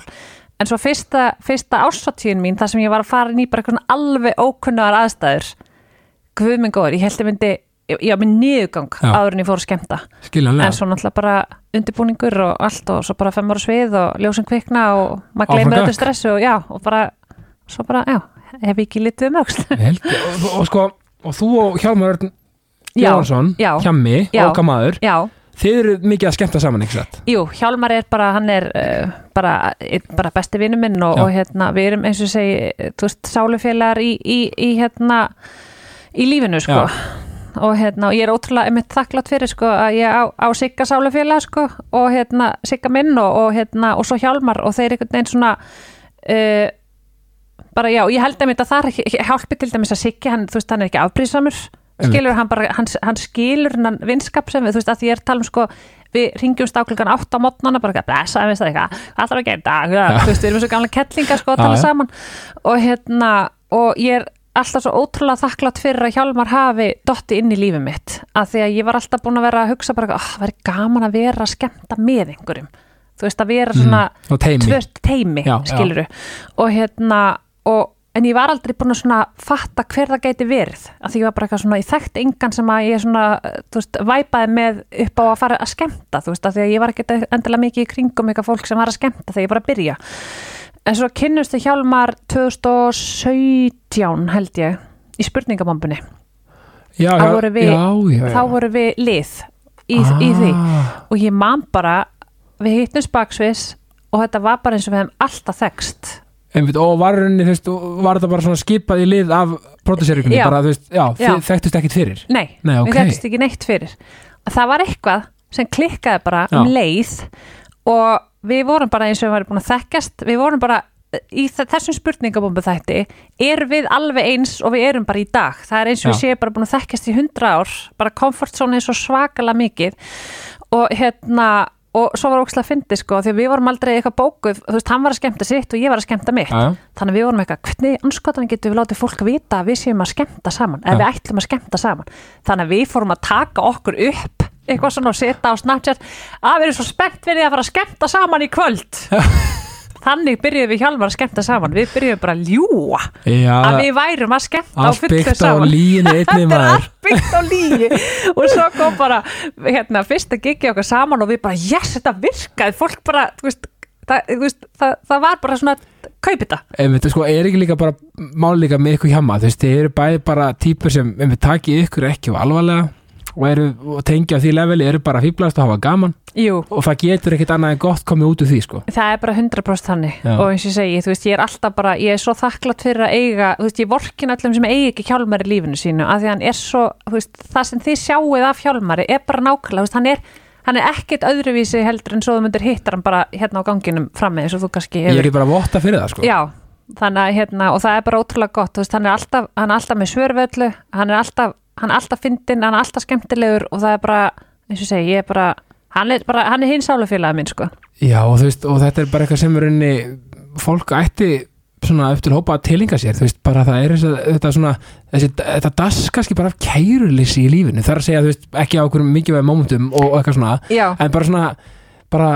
En svo fyrsta, fyrsta ásáttíðin mín þar sem ég var að fara bara eitthvað alveg ókunnugar aðstæður. Guð minn góður, ég held ég myndi var með niðurgang Já. áður en ég fór að skemmta skiljanlega en svo náttúrulega bara undirbúningur og allt og svo bara fem ára svið og ljósin kvikna og maður gakk. öllu stressu og já, og bara svo bara, já, hef ekki litið um Vel, og, og sko, og þú og Hjálmar Örn Já, Jóhansson, já. Hjammi, Já. okkar maður Já, þið eru mikið að skemmta saman, ekki satt? jú, Hjálmar er bara, hann er uh, bara, bara besti vinnu minn og, Já. og hérna, við erum eins og segi, þú veist, sálufélagar í, í, í hérna í lífinu sko Já. Og hérna, og ég er ótrúlega einmitt þakklátt fyrir sko að ég á, á Sigga sálufélag sko og hérna Sigga minn og, og hérna og svo Hjálmar og þeir einhvern veginn svona uh, bara já, ég held einmitt að það er- hjálpi til dæmis að Siggi, hann, þú veist, hann er ekki afbrýðsamur skilur hann bara, hann, hann skilur hann vinskap sem við, þú veist, að því ég er að tala um sko við ringjumst á klukkan 8 á mótnana bara, blessa, veist það eitthvað, gera í dag ja. þú veist, við erum svo gamla kettlingar sko að tala já. saman og hérna, og ég er alltaf svo ótrúlega þakklátt fyrir að Hjálmar hafi dotti inn í lífið mitt. Að því að ég var alltaf búin að vera að hugsa bara, oh, það væri gaman að vera að skemmta með einhverjum, þú veist, að vera svona Mm, teimi tvört teimi, Já, skiluru og hérna, og en ég var aldrei búin að svona fatta hver það gæti verið. Að því ég var bara eitthvað svona, ég þekkti engan sem að ég svona, þú veist, væpaði með upp á að fara að skemmta, þú veist, að því að ég var ekkert endilega mikið í kringum eitthvað fólk sem var að skemmta þegar ég en svo kynnustu Hjálmar 2017 held ég í spurningabambunni, já, já, við- já, já, þá voru við lið í, í því. Ah, og ég man bara við hittum spaksvis og þetta var bara eins og við hefum alltaf þekst einmitt, og var, var þetta bara skipað í lið af þið þekktust ekkit fyrir? Nei, Nei, ok. við þekkst ekki neitt fyrir. Það var eitthvað sem klikkaði bara um leið og við vorum bara eins og við varum búin að þekkjast við vorum bara í þe- þessum spurningabombu þætti erum við alveg eins og við erum bara í dag. Það er eins og við Já. séum bara búin að þekkjast í hundra ár bara comfort zone er svo svakalega mikið. Og hérna og svo var ókslega fyndi sko því að við vorum aldrei eitthvað bókuð, þú veist, hann var að skemmta sitt og ég var að skemmta mitt. Já, þannig að við vorum eitthvað, hvernig anskotan getum við látið fólk vita að við séum að skemmta saman ef við ætlum að skemmta saman? Þannig að við fórum að taka okkur upp eitthvað svona og setja á Snapchat. Að við erum svo spennt fyrir því að fara að skemmta saman í kvöld. Þannig byrjuðum við hjálmar að skemmta saman. Við byrjuðum bara að ljúa já, að við værum að skemmta á fullu saman Þetta er maður. allt byggt á lígi og svo kom bara hérna, fyrsta gigi okkar saman og við bara yes, þetta virkaði, fólk bara veist, það, veist, það, það var bara svona kaup þetta. Einmitt, sko, er ekki líka bara máli líka með ykkur hjama, þú veist, þið eru bæði bara típur sem, einmitt, taki ykkur ekki alvarlega og eru, og tengja því leveli, eru bara fýblast og hafa gaman. Jú, og það getur ekkit annað en gott komið út úr því, sko. Það er bara 100% þannig. Já. og eins og ég segi, þú veist, ég er alltaf bara ég er svo þakklátt fyrir að eiga, þú veist, ég vorkin öllum sem eigi ekki hjálmar í lífinu sínu af því hann er svo, þú veist, það sem þið sjáuð af hjálmari er bara nákvæmlega, þú veist, hann er hann er ekkert öðruvísi heldur en svo þú myndir hittar hann bara hérna á ganginum og þú kannski ég er bara votta fyrir það, sko. Já, þannig hérna, og það er bara ótrúlega gott, veist, hann er alltaf, hann er alltaf með svörvöllu, hann er alltaf, hann er alltaf fyndinn, hann er alltaf skemmtilegur og það er bara, eins og segi, ég er bara, hann er bara, hann er hins álufélagi minn, sko. Já, og þú veist, og þetta er bara eitthvað sem er unni fólk ætti svona eftir hópa að tilinga sér, þú veist, bara það er þetta svona, þessi, þetta das kannski bara af kæruleysi í lífinu, það er að segja, þú veist, ekki á okkur mikilvæg momentum og, og eitthvað svona, Já, en bara svona, bara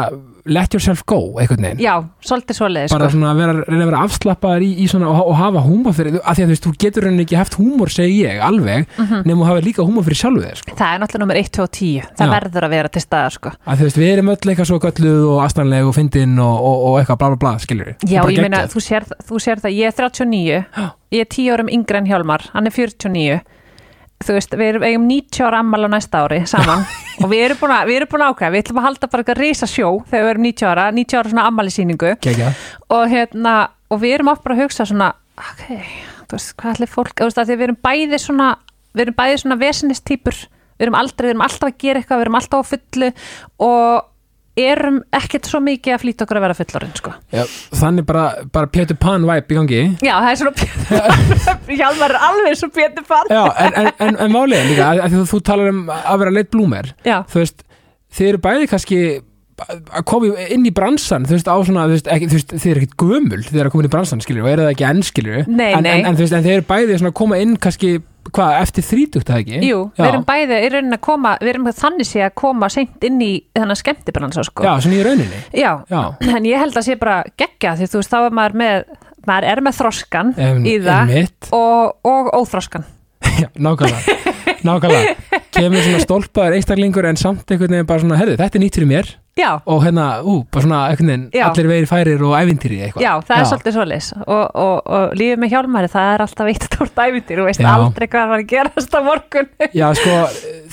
let yourself go, einhvern veginn já, svolítið svoleiði, bara sko. svona að vera, reyna að vera afslappaðar í, í svona og, og hafa húmor fyrir, af því að þú veist, þú getur reyna ekki haft húmor, segi ég, alveg Mhm. nema að hafa líka húmor fyrir sjálfu þér, sko Það er náttúrulega nummer 1, 2 og 10, það Já. verður að vera til staðar, sko. að þú veist, við erum öll eitthvað svo gölluð og astanleg og fyndin og, og, og eitthvað bla bla bla, skilur Já, ég meina, þú sér, þú sér það, ég er 39, ég er 10 árum yngri en Hjálmar, hann er 49, þú veist, við erum eigum 90 ára ammal á næsta ári saman og við erum búin að, við erum búin að ákveða, við ætlum að halda bara eitthvað risa sjó þegar við erum 90 ára, 90 ára svona ammali síningu Kekja. og hérna, og við erum oft bara að hugsa svona, ok, þú veist, hvað ætli fólk, þú veist, að því við erum bæði svona, við erum bæði svona vesinistýpur, við erum aldrei, við erum alltaf að gera eitthvað, við erum alltaf á fullu og erum ekkert svo mikið að flýta okkur að vera fullorinn, sko. Já, þannig bara, bara Pétur Pan væp í gangi Já, það er svona Pétur Hjálmar er alveg svo Pétur Pan Já, en, en, en, er líka að, að þú, þú talar um að vera leitt blúmer Já, þú veist, þið eru bæði kannski að koma inn í bransan þú veist, á svona, þú veist, ekki, þú veist þið eru ekkit gömul þið eru að koma inn í bransan, skilur, og eru það ekki enn, skilur Nei, en. En, þú veist, en þið eru bæði að koma inn kannski, hvað, eftir þrítugt, það ekki? jú, Já. við erum bæði í rauninni að koma, við erum þannig sé að koma seint inn í þennan skemmtibransa sko. Já, svona í rauninni Já, Já, en ég held að sé bara geggja því þú veist, þá er maður með maður er með þroskan em, í það einmitt. og, og óþroskan Já, nákvæmlega, nákvæmlega kemur svona stólpaður einstaklingur en samt einhvern veginn bara svona, herðu, þetta er nýtt fyrir mér. Já, og hérna, ú, bara svona veginn Já. allir vegir færir og ævintýri eitthvað. Já, það er svolítið svoleiðis. Og, og, og lífið með hjálmari, það er alltaf eitt stórt æfintir, þú veist Já. aldrei hvað var að gerast á morgun. Já, sko,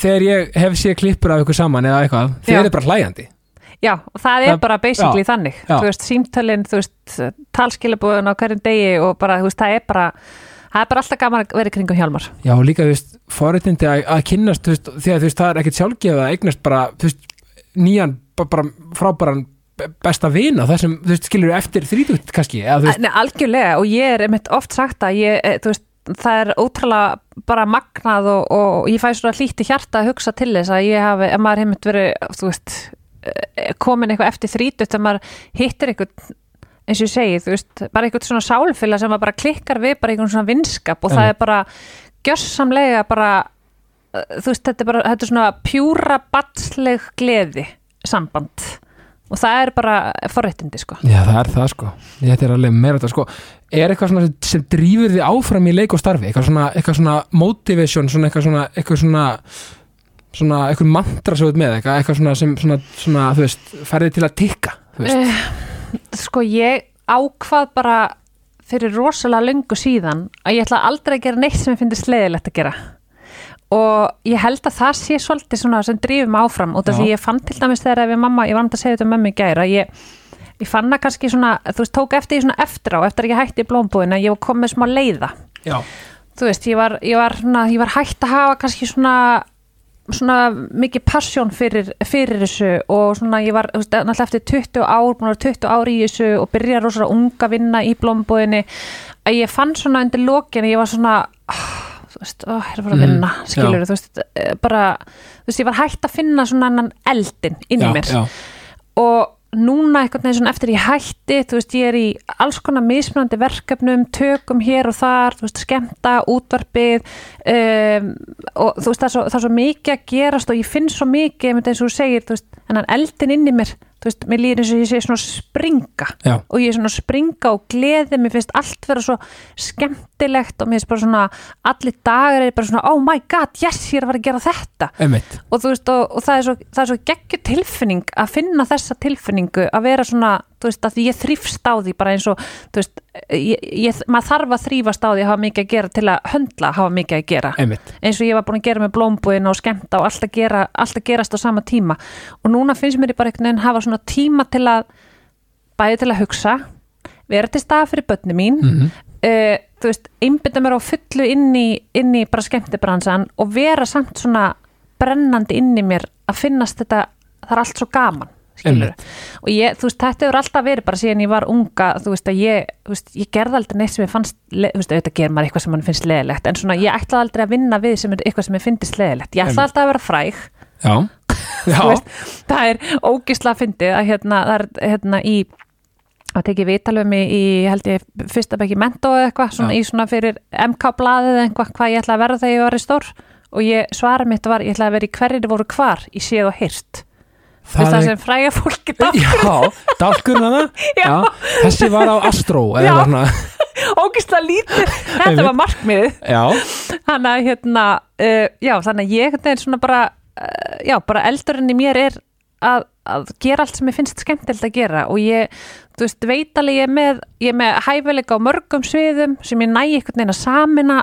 þegar ég hef séð klippur af ykkur saman eða eitthvað, þeir Já. eru bara hlæjandi. Já, og það er Það- bara basically já, þannig. Já. þú veist, símtölin, þú veist talskilabúðun á hverjum degi og bara, þú veist, það er bara það er bara alltaf gaman að vera kringum hjálmar. Já, og líka, þú veist, forréttindi að, að kynnast, þú veist, því að þú veist, það er ekkert sjálfgefið að eignast bara, þú veist, nýjan, bara, frábæran be- besta vina, það sem, þú veist, skilur eftir þrítut kannski, eða þú veist, Nei, algjörlega og ég er einmitt oft sagt að ég, eh, þú veist, það er ótrúlega bara magnað og, og ég fæ svona hlýtt í hjarta að hugsa til þess að ég hafi, ef maður heimitt verið, þú veist eh, komin eitthvað eftir þrítut að maður hittir eitthvað eins og ég segi, þú veist, bara eitthvað svona sálfélag sem bara klikkar við bara eitthvað svona vinskap og það er bara gjörsamlega bara eh, þú veist, þetta er bara, þetta er svona pjúra batsleg gleði samband. Og það er bara forréttindi sko. Já, það er það sko. Þetta er alveg meira þetta sko. Er eitthvað svona sem, drífur þið áfram í leik og starfi? Eitthvað svona, eitthvað svona motivation svona eitthvað svona eitthvað svona, svona eitthvað mantra svo með eitthvað, eitthvað svona sem svona, svona þú veist, færði til að tikka þú veist. Sko ég ákvað bara fyrir rosalega löngu síðan að ég ætla aldrei að gera neitt sem ég finnst leiðilegt að gera. Og ég held að það sé svolítið svona sem drífum áfram út af því ég fann til dæmis þegar við mamma, ég var um að segja þetta um mömmu í gæra ég, ég fann að kannski svona, þú veist, tók eftir því svona eftir á, eftir að ég hætti í blómbúðin að ég var komið smá leiða. Já, þú veist, ég var, ég var, svona, ég var hægt að hafa kannski svona svona mikið passion fyrir, fyrir þessu og svona ég var náttúrulega eftir 20 ár, búin að vera 20 ár í þessu og byrja rosalega unga vinna í blómbúðinni að ég fann svona undir lokin ég var svona oh, þú veist, oh, ég er bara að Mm, vinna skilur já. þú veist, eh, bara þú veist, ég var hægt að finna svona annan eldin inn í mér já, og núna veginn svona eftir ég hætti þú veist ég er í alls konar mismunandi verkefnum, tökum hér og þar þú veist skemmta, útvarpið um, og þú veist það er, svo, það er svo mikið að gerast og ég finn svo mikið eins og þú segir, þú veist, en eldin inn í mér þú veist, mér líður eins og ég sé svona springa. Já, og ég er svona springa og gleði mér finnst allt vera svo skemmtilegt og mér finnst bara svona allir dagar er bara svona oh my god, yes, ég er að fara að gera þetta. Einmitt. Og þú veist, og, og það er svo, svo geggjur tilfinning að finna þessa tilfinningu að vera svona, þú veist, að ég þrýfst á því bara eins og, þú veist ég, ég, maður þarf að þrýfast á því að hafa mikið að gera til að höndla hafa mikið að gera. Einmitt, eins og ég var búin að gera með blómbúin og skemmta og allt að, gera, allt að gerast á sama tíma. Og núna finnst mér bara einhvern veginn hafa svona tíma til að bæði til að hugsa vera til stað fyrir börni mín mm uh, þú veist, einbytta mér á fullu inn í, inn í bara skemmtibransan og vera samt svona brennandi inn í mér að finnast þetta það er allt svo gaman og ég, þú veist, þetta hefur alltaf verið bara síðan ég var unga, þú veist, að ég þú veist, ég gerði aldrei neitt sem ég fannst þú veist, auðvitað gerir maður eitthvað sem mann finnst leðilegt en svona, ég ætlaði aldrei að vinna við sem eitthvað sem ég finnst leðilegt, ég ætlaði alltaf að vera fræg. Já, já, veist, það er ógisla fyndið að hérna, það er hérna í að tekið vitalum í, í held ég fyrsta bekki mentó eða eitthvað svona Já. í svona fyrir MK-blaðið eða eitthvað hvað ég ætla að verða þegar ég var í stór. Og ég svara mitt var, ég ætla að vera í hverjir voru hvar í séð og hyrt það, það sem fræga fólki dál Já, dálkurinn hana Já. Þessi var á Astro Já. ógisla lítið, þetta var markmiðið. Já, þannig að hérna uh, já, þannig að ég þetta er svona bara uh, já, bara eldurinn í mér er að, að gera allt sem ég finnst skemmtilegt að gera. Og ég, þú veist, veit alveg ég er með, ég er með hæfileika á mörgum sviðum sem ég næ einhvern veginn að samina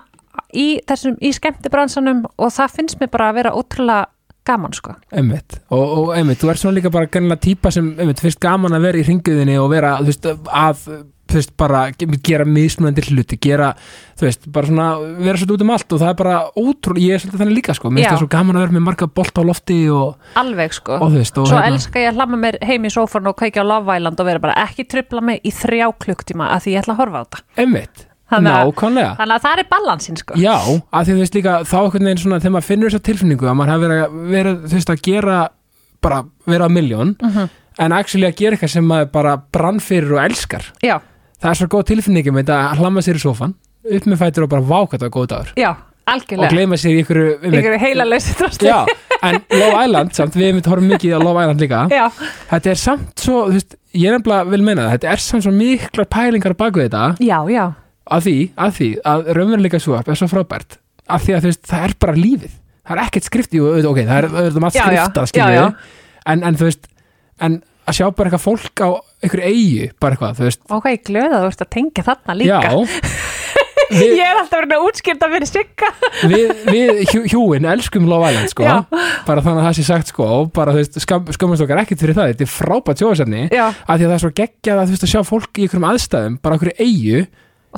í þessum, í skemmtibransanum. Og það finnst mér bara að vera ótrúlega gaman, sko. einmitt og, og einmitt, þú ert svona líka bara gannilega típa sem einmitt, finnst gaman að vera í ringuðinni og vera, veist, að veist, bara ge- gera mismunandi hluti gera, þú veist, bara svona vera svolítið út um allt og það er bara ótrúlega ég er svolítið þannig líka, sko, mér finnst það svo gaman að vera með marga bolt á lofti og, Alveg, sko. og veist, og Svo elska ég að hlamma mér heim í sófan og kveikja á Love Island og vera bara ekki trubla mig í þrjá klukktíma að því ég ætla að horfa á þetta. einmitt, nákvæmlega Þannig að það er balansinn, sko. Já, að því þú veist líka þá einhvern veginn svona þegar maður finnur þessa tilfinningu að maður hafi verið, að- verið þú veist að gera bara vera á miljón Mhm. en actually að gera eitthvað sem maður bara brann fyrir og elskar Já, það er svo góð tilfinningi með þetta að hlamma sér í sófan upp með fætur og bara váka þetta góð dagur já, og algjörlega. gleyma sér í ykkur, Ykkur heila lausi drasli. Já, en Love Island samt, við hefum horfum mikið á Love Island líka Já, þetta er samt svo, þú veist, ég er nefnilega vil meina þetta er samt svo miklar pælingar á baku þetta já, já, að því, að því að raunveruleika svo er svo frábært að því að veist, það er bara lífið það er ekkert skrift, jú, ok, það er auðvitað maður já, skilju já. en, en þú veist, en að sjá bara eitthvað fólk á einhverju eigu, bara eitthvað, þú veist ok, glöð að þú ert að tengja þarna líka. já við, Ég er alltaf verið að útskipta fyrir sigga. við, við hjú, hjúin elskum Love Island, sko Já. bara þannig að það sé sagt, sko, og bara þú veist skam, skamast okkar ekkert fyrir það, þetta er frábært sjóðsefni að því að það er svo geggjað að þú veist að sjá fólk í einhverjum aðstæðum, bara einhverju eigu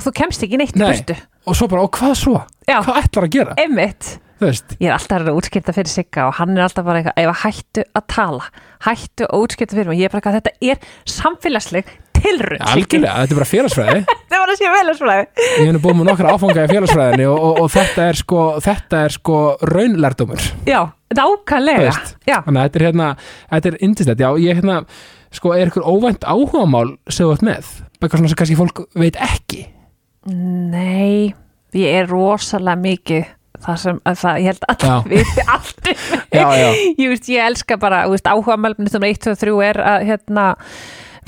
og þú kemst ekki neitt Nei. burtu. og svo bara, og hvað svo? Já. Hvað ætlar að gera? einmitt. Þú veist, ég er alltaf að útskipta fyrir Sigga og hann er alltaf bara eitthvað, ef að hættu að tala. Hættu að útskipta fyrir mig. Ég er bara eitthvað, þetta er samfélagsleg tilrönd algjörlega, þetta er bara félagsfræði. Það var að sé vel ég hef nú búið með nokkra áfanga í félagsfræðinni og, og, og þetta er sko, þetta er sko raunlærdómur. Já, nákvæmlega. Veist. já, þannig að þetta er hérna, þetta er indislegt, já, ég hérna sko, er ykkur óvænt áhugamál sem þú ert með, eitthvað svona sem kannski fólk veit ekki nei ég er rosalega mikið það sem, að það, ég held að það viti allt um mig. Já, já. ég ég elska bara, áhuga sem 1, 2, 3 er að hérna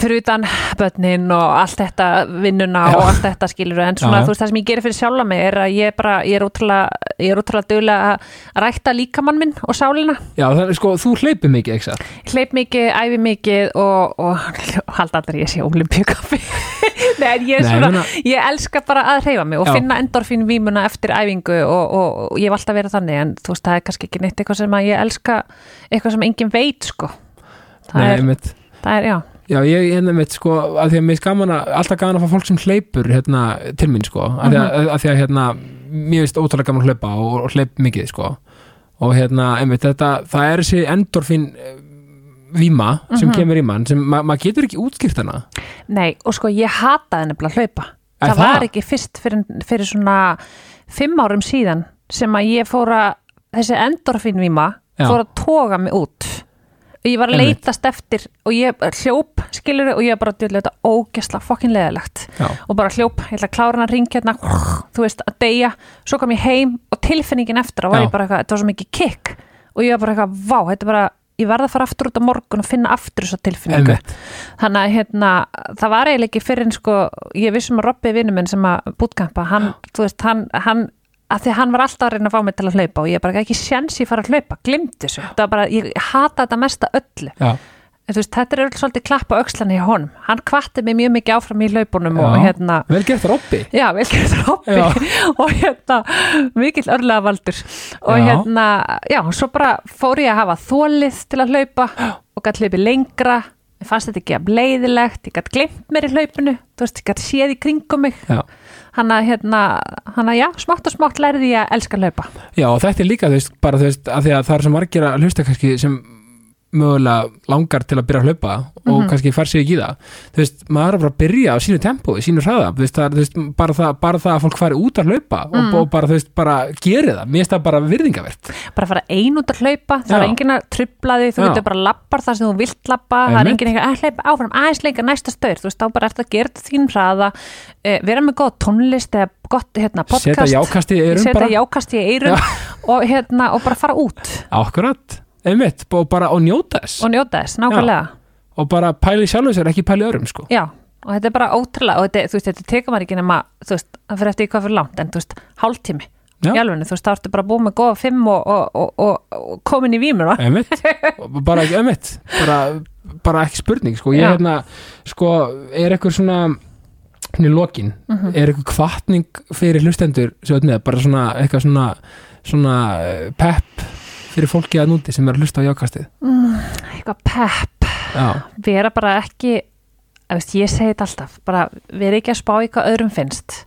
fyrir utan börnin og allt þetta vinnuna og allt þetta skilur en svona, Já, já. þú veist, það sem ég gerir fyrir sjálfa mig er að ég bara, ég er útrúlega er duglega að rækta líkamann minn og sálina, já, þannig sko, þú hleypir mikið, ekki satt? hleyp mikið æfi mikið og, og halda allir ég sé olimpíukaffi Nei, en ég, er Nei, svona, meina- ég elska bara að hreyfa mig og Já. finna endorfín vímuna eftir æfingu og, og, og ég hef alltaf verið þannig en þú veist, það er kannski ekki neitt eitthvað sem að ég elska eitthvað sem enginn veit sko. Það, Nei, er, það er, já Já, ég er einmitt sko, að því að mér er gaman að, alltaf gaman að fá fólk sem hleypur hérna til mín sko, að, því að, Mhm. að því að hérna, mér finnst ótrúlega gaman að hlaupa og, og hleyp mikið sko og hérna, einmitt, þetta, það er þessi endorfín eh, víma sem Mhm. kemur í mann, sem ma maður getur ekki útskýrt hana. Nei, og sko ég hataði nefnilega að hlaupa það, það? var ekki fyrst fyrir, fyrir svona fimm árum síðan sem að ég fór að þessi endorfínvíma Já. fór að toga mig út ég var að leitast eftir og ég hljóp, skilur og ég bara djúlega þetta ógesla fokkin leðilegt og bara hljóp, ég ætla að klára hann að ringja hérna, þú veist, að deyja. Svo kom ég heim og tilfinningin eftir og var Já. ég bara eitthvað, þetta var svo mikið kick. Og ég var bara eitthvað, vá, þetta bara ég verða að fara aftur út á morgun og finna aftur þessa tilfinningu. Einmitt. þannig að hérna, það var eiginlega ekki fyrir en sko, ég vissum að Robby vinnu minn sem að bútkampa, hann, þú veist, hann, hann að því hann var alltaf að reyna að fá mig til að hlaupa og ég bara ekki sjans ég fara að hlaupa, glimt þessu. Bara, ég hata þetta mesta öllu. Veist, þetta er öll svolítið klappa aukslani í honum, hann kvatti mig mjög mikið áfram í hlaupunum og Já. hérna vel gert Robby. Já, vel gert Robby og hérna, mikill örlega valdur. Og Já. hérna, já, svo bara fór ég að hafa þólið til að hlaupa og gætt hlaupi lengra ég fannst þetta ekki að bleiðilegt, ég gætt glimt mér í hlaupinu, þú veist, ég gætt séð í kringum mig, hann að hérna hann að já, smátt og smátt lærði ég að elska hlaupa. Já, og þetta er líka, þú veist, bara þú veist, að því að það er sem margir að hlusta kannski sem mögulega langar til að byrja að hlaupa og Mhm. kannski fær sig ekki í það. Þú veist, maður er bara að byrja á sínu tempo sínu hraða, veist, það, veist bara, það, bara það að fólk fari út að hlaupa Mm. og, og bara, þú veist, bara geri það. Mér finnst það bara virðingavert. Bara fara ein út að hlaupa, það Já. er enginn að trubla því, þú getur bara lappar þar sem þú vilt lappa, það er eitthvað að hlaupa áfram, aðeins leika næsta staur. Þú veist, þá bara ert að gera þínum hraða. Eh, vera með góð tónlist eða gott hérna, podcast, setja jákast í eirum og, hérna, og bara fara út. Akkurat, einmitt, og bara og njóta þess og njóta þess, nákvæmlega og bara pæli sjálfum sér, ekki pæli örum sko. já, og þetta er bara ótrúlega og þetta, þú veist, þetta tekur maður ekki nema þú veist, það fyrir eftir hvað fyrir langt en þú veist, hálftími Já. í alvegni, þú veist, þá ertu bara búið með góða fimm og, og, og, komin í vímuna einmitt, Og bara ekki, einmitt bara, bara ekki spurning, sko ég Já. hérna, sko, er eitthvað svona hérna í lokin Mhm. er eitthvað kvartning fyrir hlustendur með, bara svona eitthvað svona svona eh, pepp fyrir fólki að núti sem er að hlusta á jákastið. Eitthvað pepp. Já, vera bara ekki veist, ég segi þetta alltaf, bara vera ekki að spá í hvað öðrum finnst.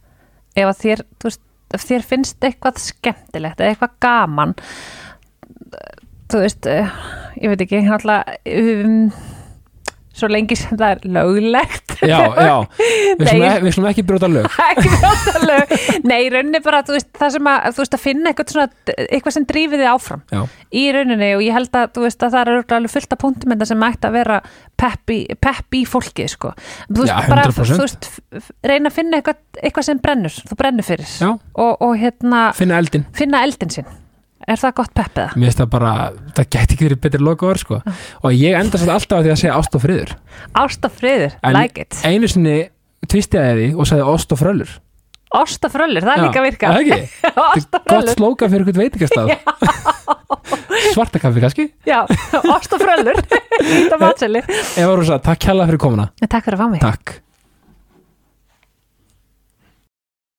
Ef þér, veist, ef þér finnst eitthvað skemmtilegt eða eitthvað gaman þú veist eh, ég veit ekki, alltaf um, svo lengi sem það er löglegt. Já, já. Við slum, Nei. ekki, við slum ekki brjóta lög. Nei, í rauninni bara, þú veist, það sem að þú veist, að finna eitthvað svona, eitthvað sem drífi þig áfram. Já, í rauninni og ég held að, þú veist, að það er örugglega alveg fullt af punktum þetta sem ætti að vera pepp í, pepp í fólkið, sko. Þú veist, Já, bara, 100%. þú veist, reyna að finna eitthvað, eitthvað sem brennur, þú brennur fyrir. Og, og hérna, finna eldin finna eldin sinn er það gott pepp eða? mér finnst það bara, það gæti ekki verið betri lokaður sko, og ég enda satt alltaf að því að segja ást og friður. Ást og friður, En- like it. einu sinni tvistiði því og sagði ást og frölur Ást og fröllur, það er líka virka. Er það ekki? Ást og gott slóka fyrir eitthvað veitingastaf svarta kaffi kannski? Já, ást og fröllur. Íta matseli Eva Rosa, takk kjalla fyrir komuna. Takk fyrir að fá mig. Takk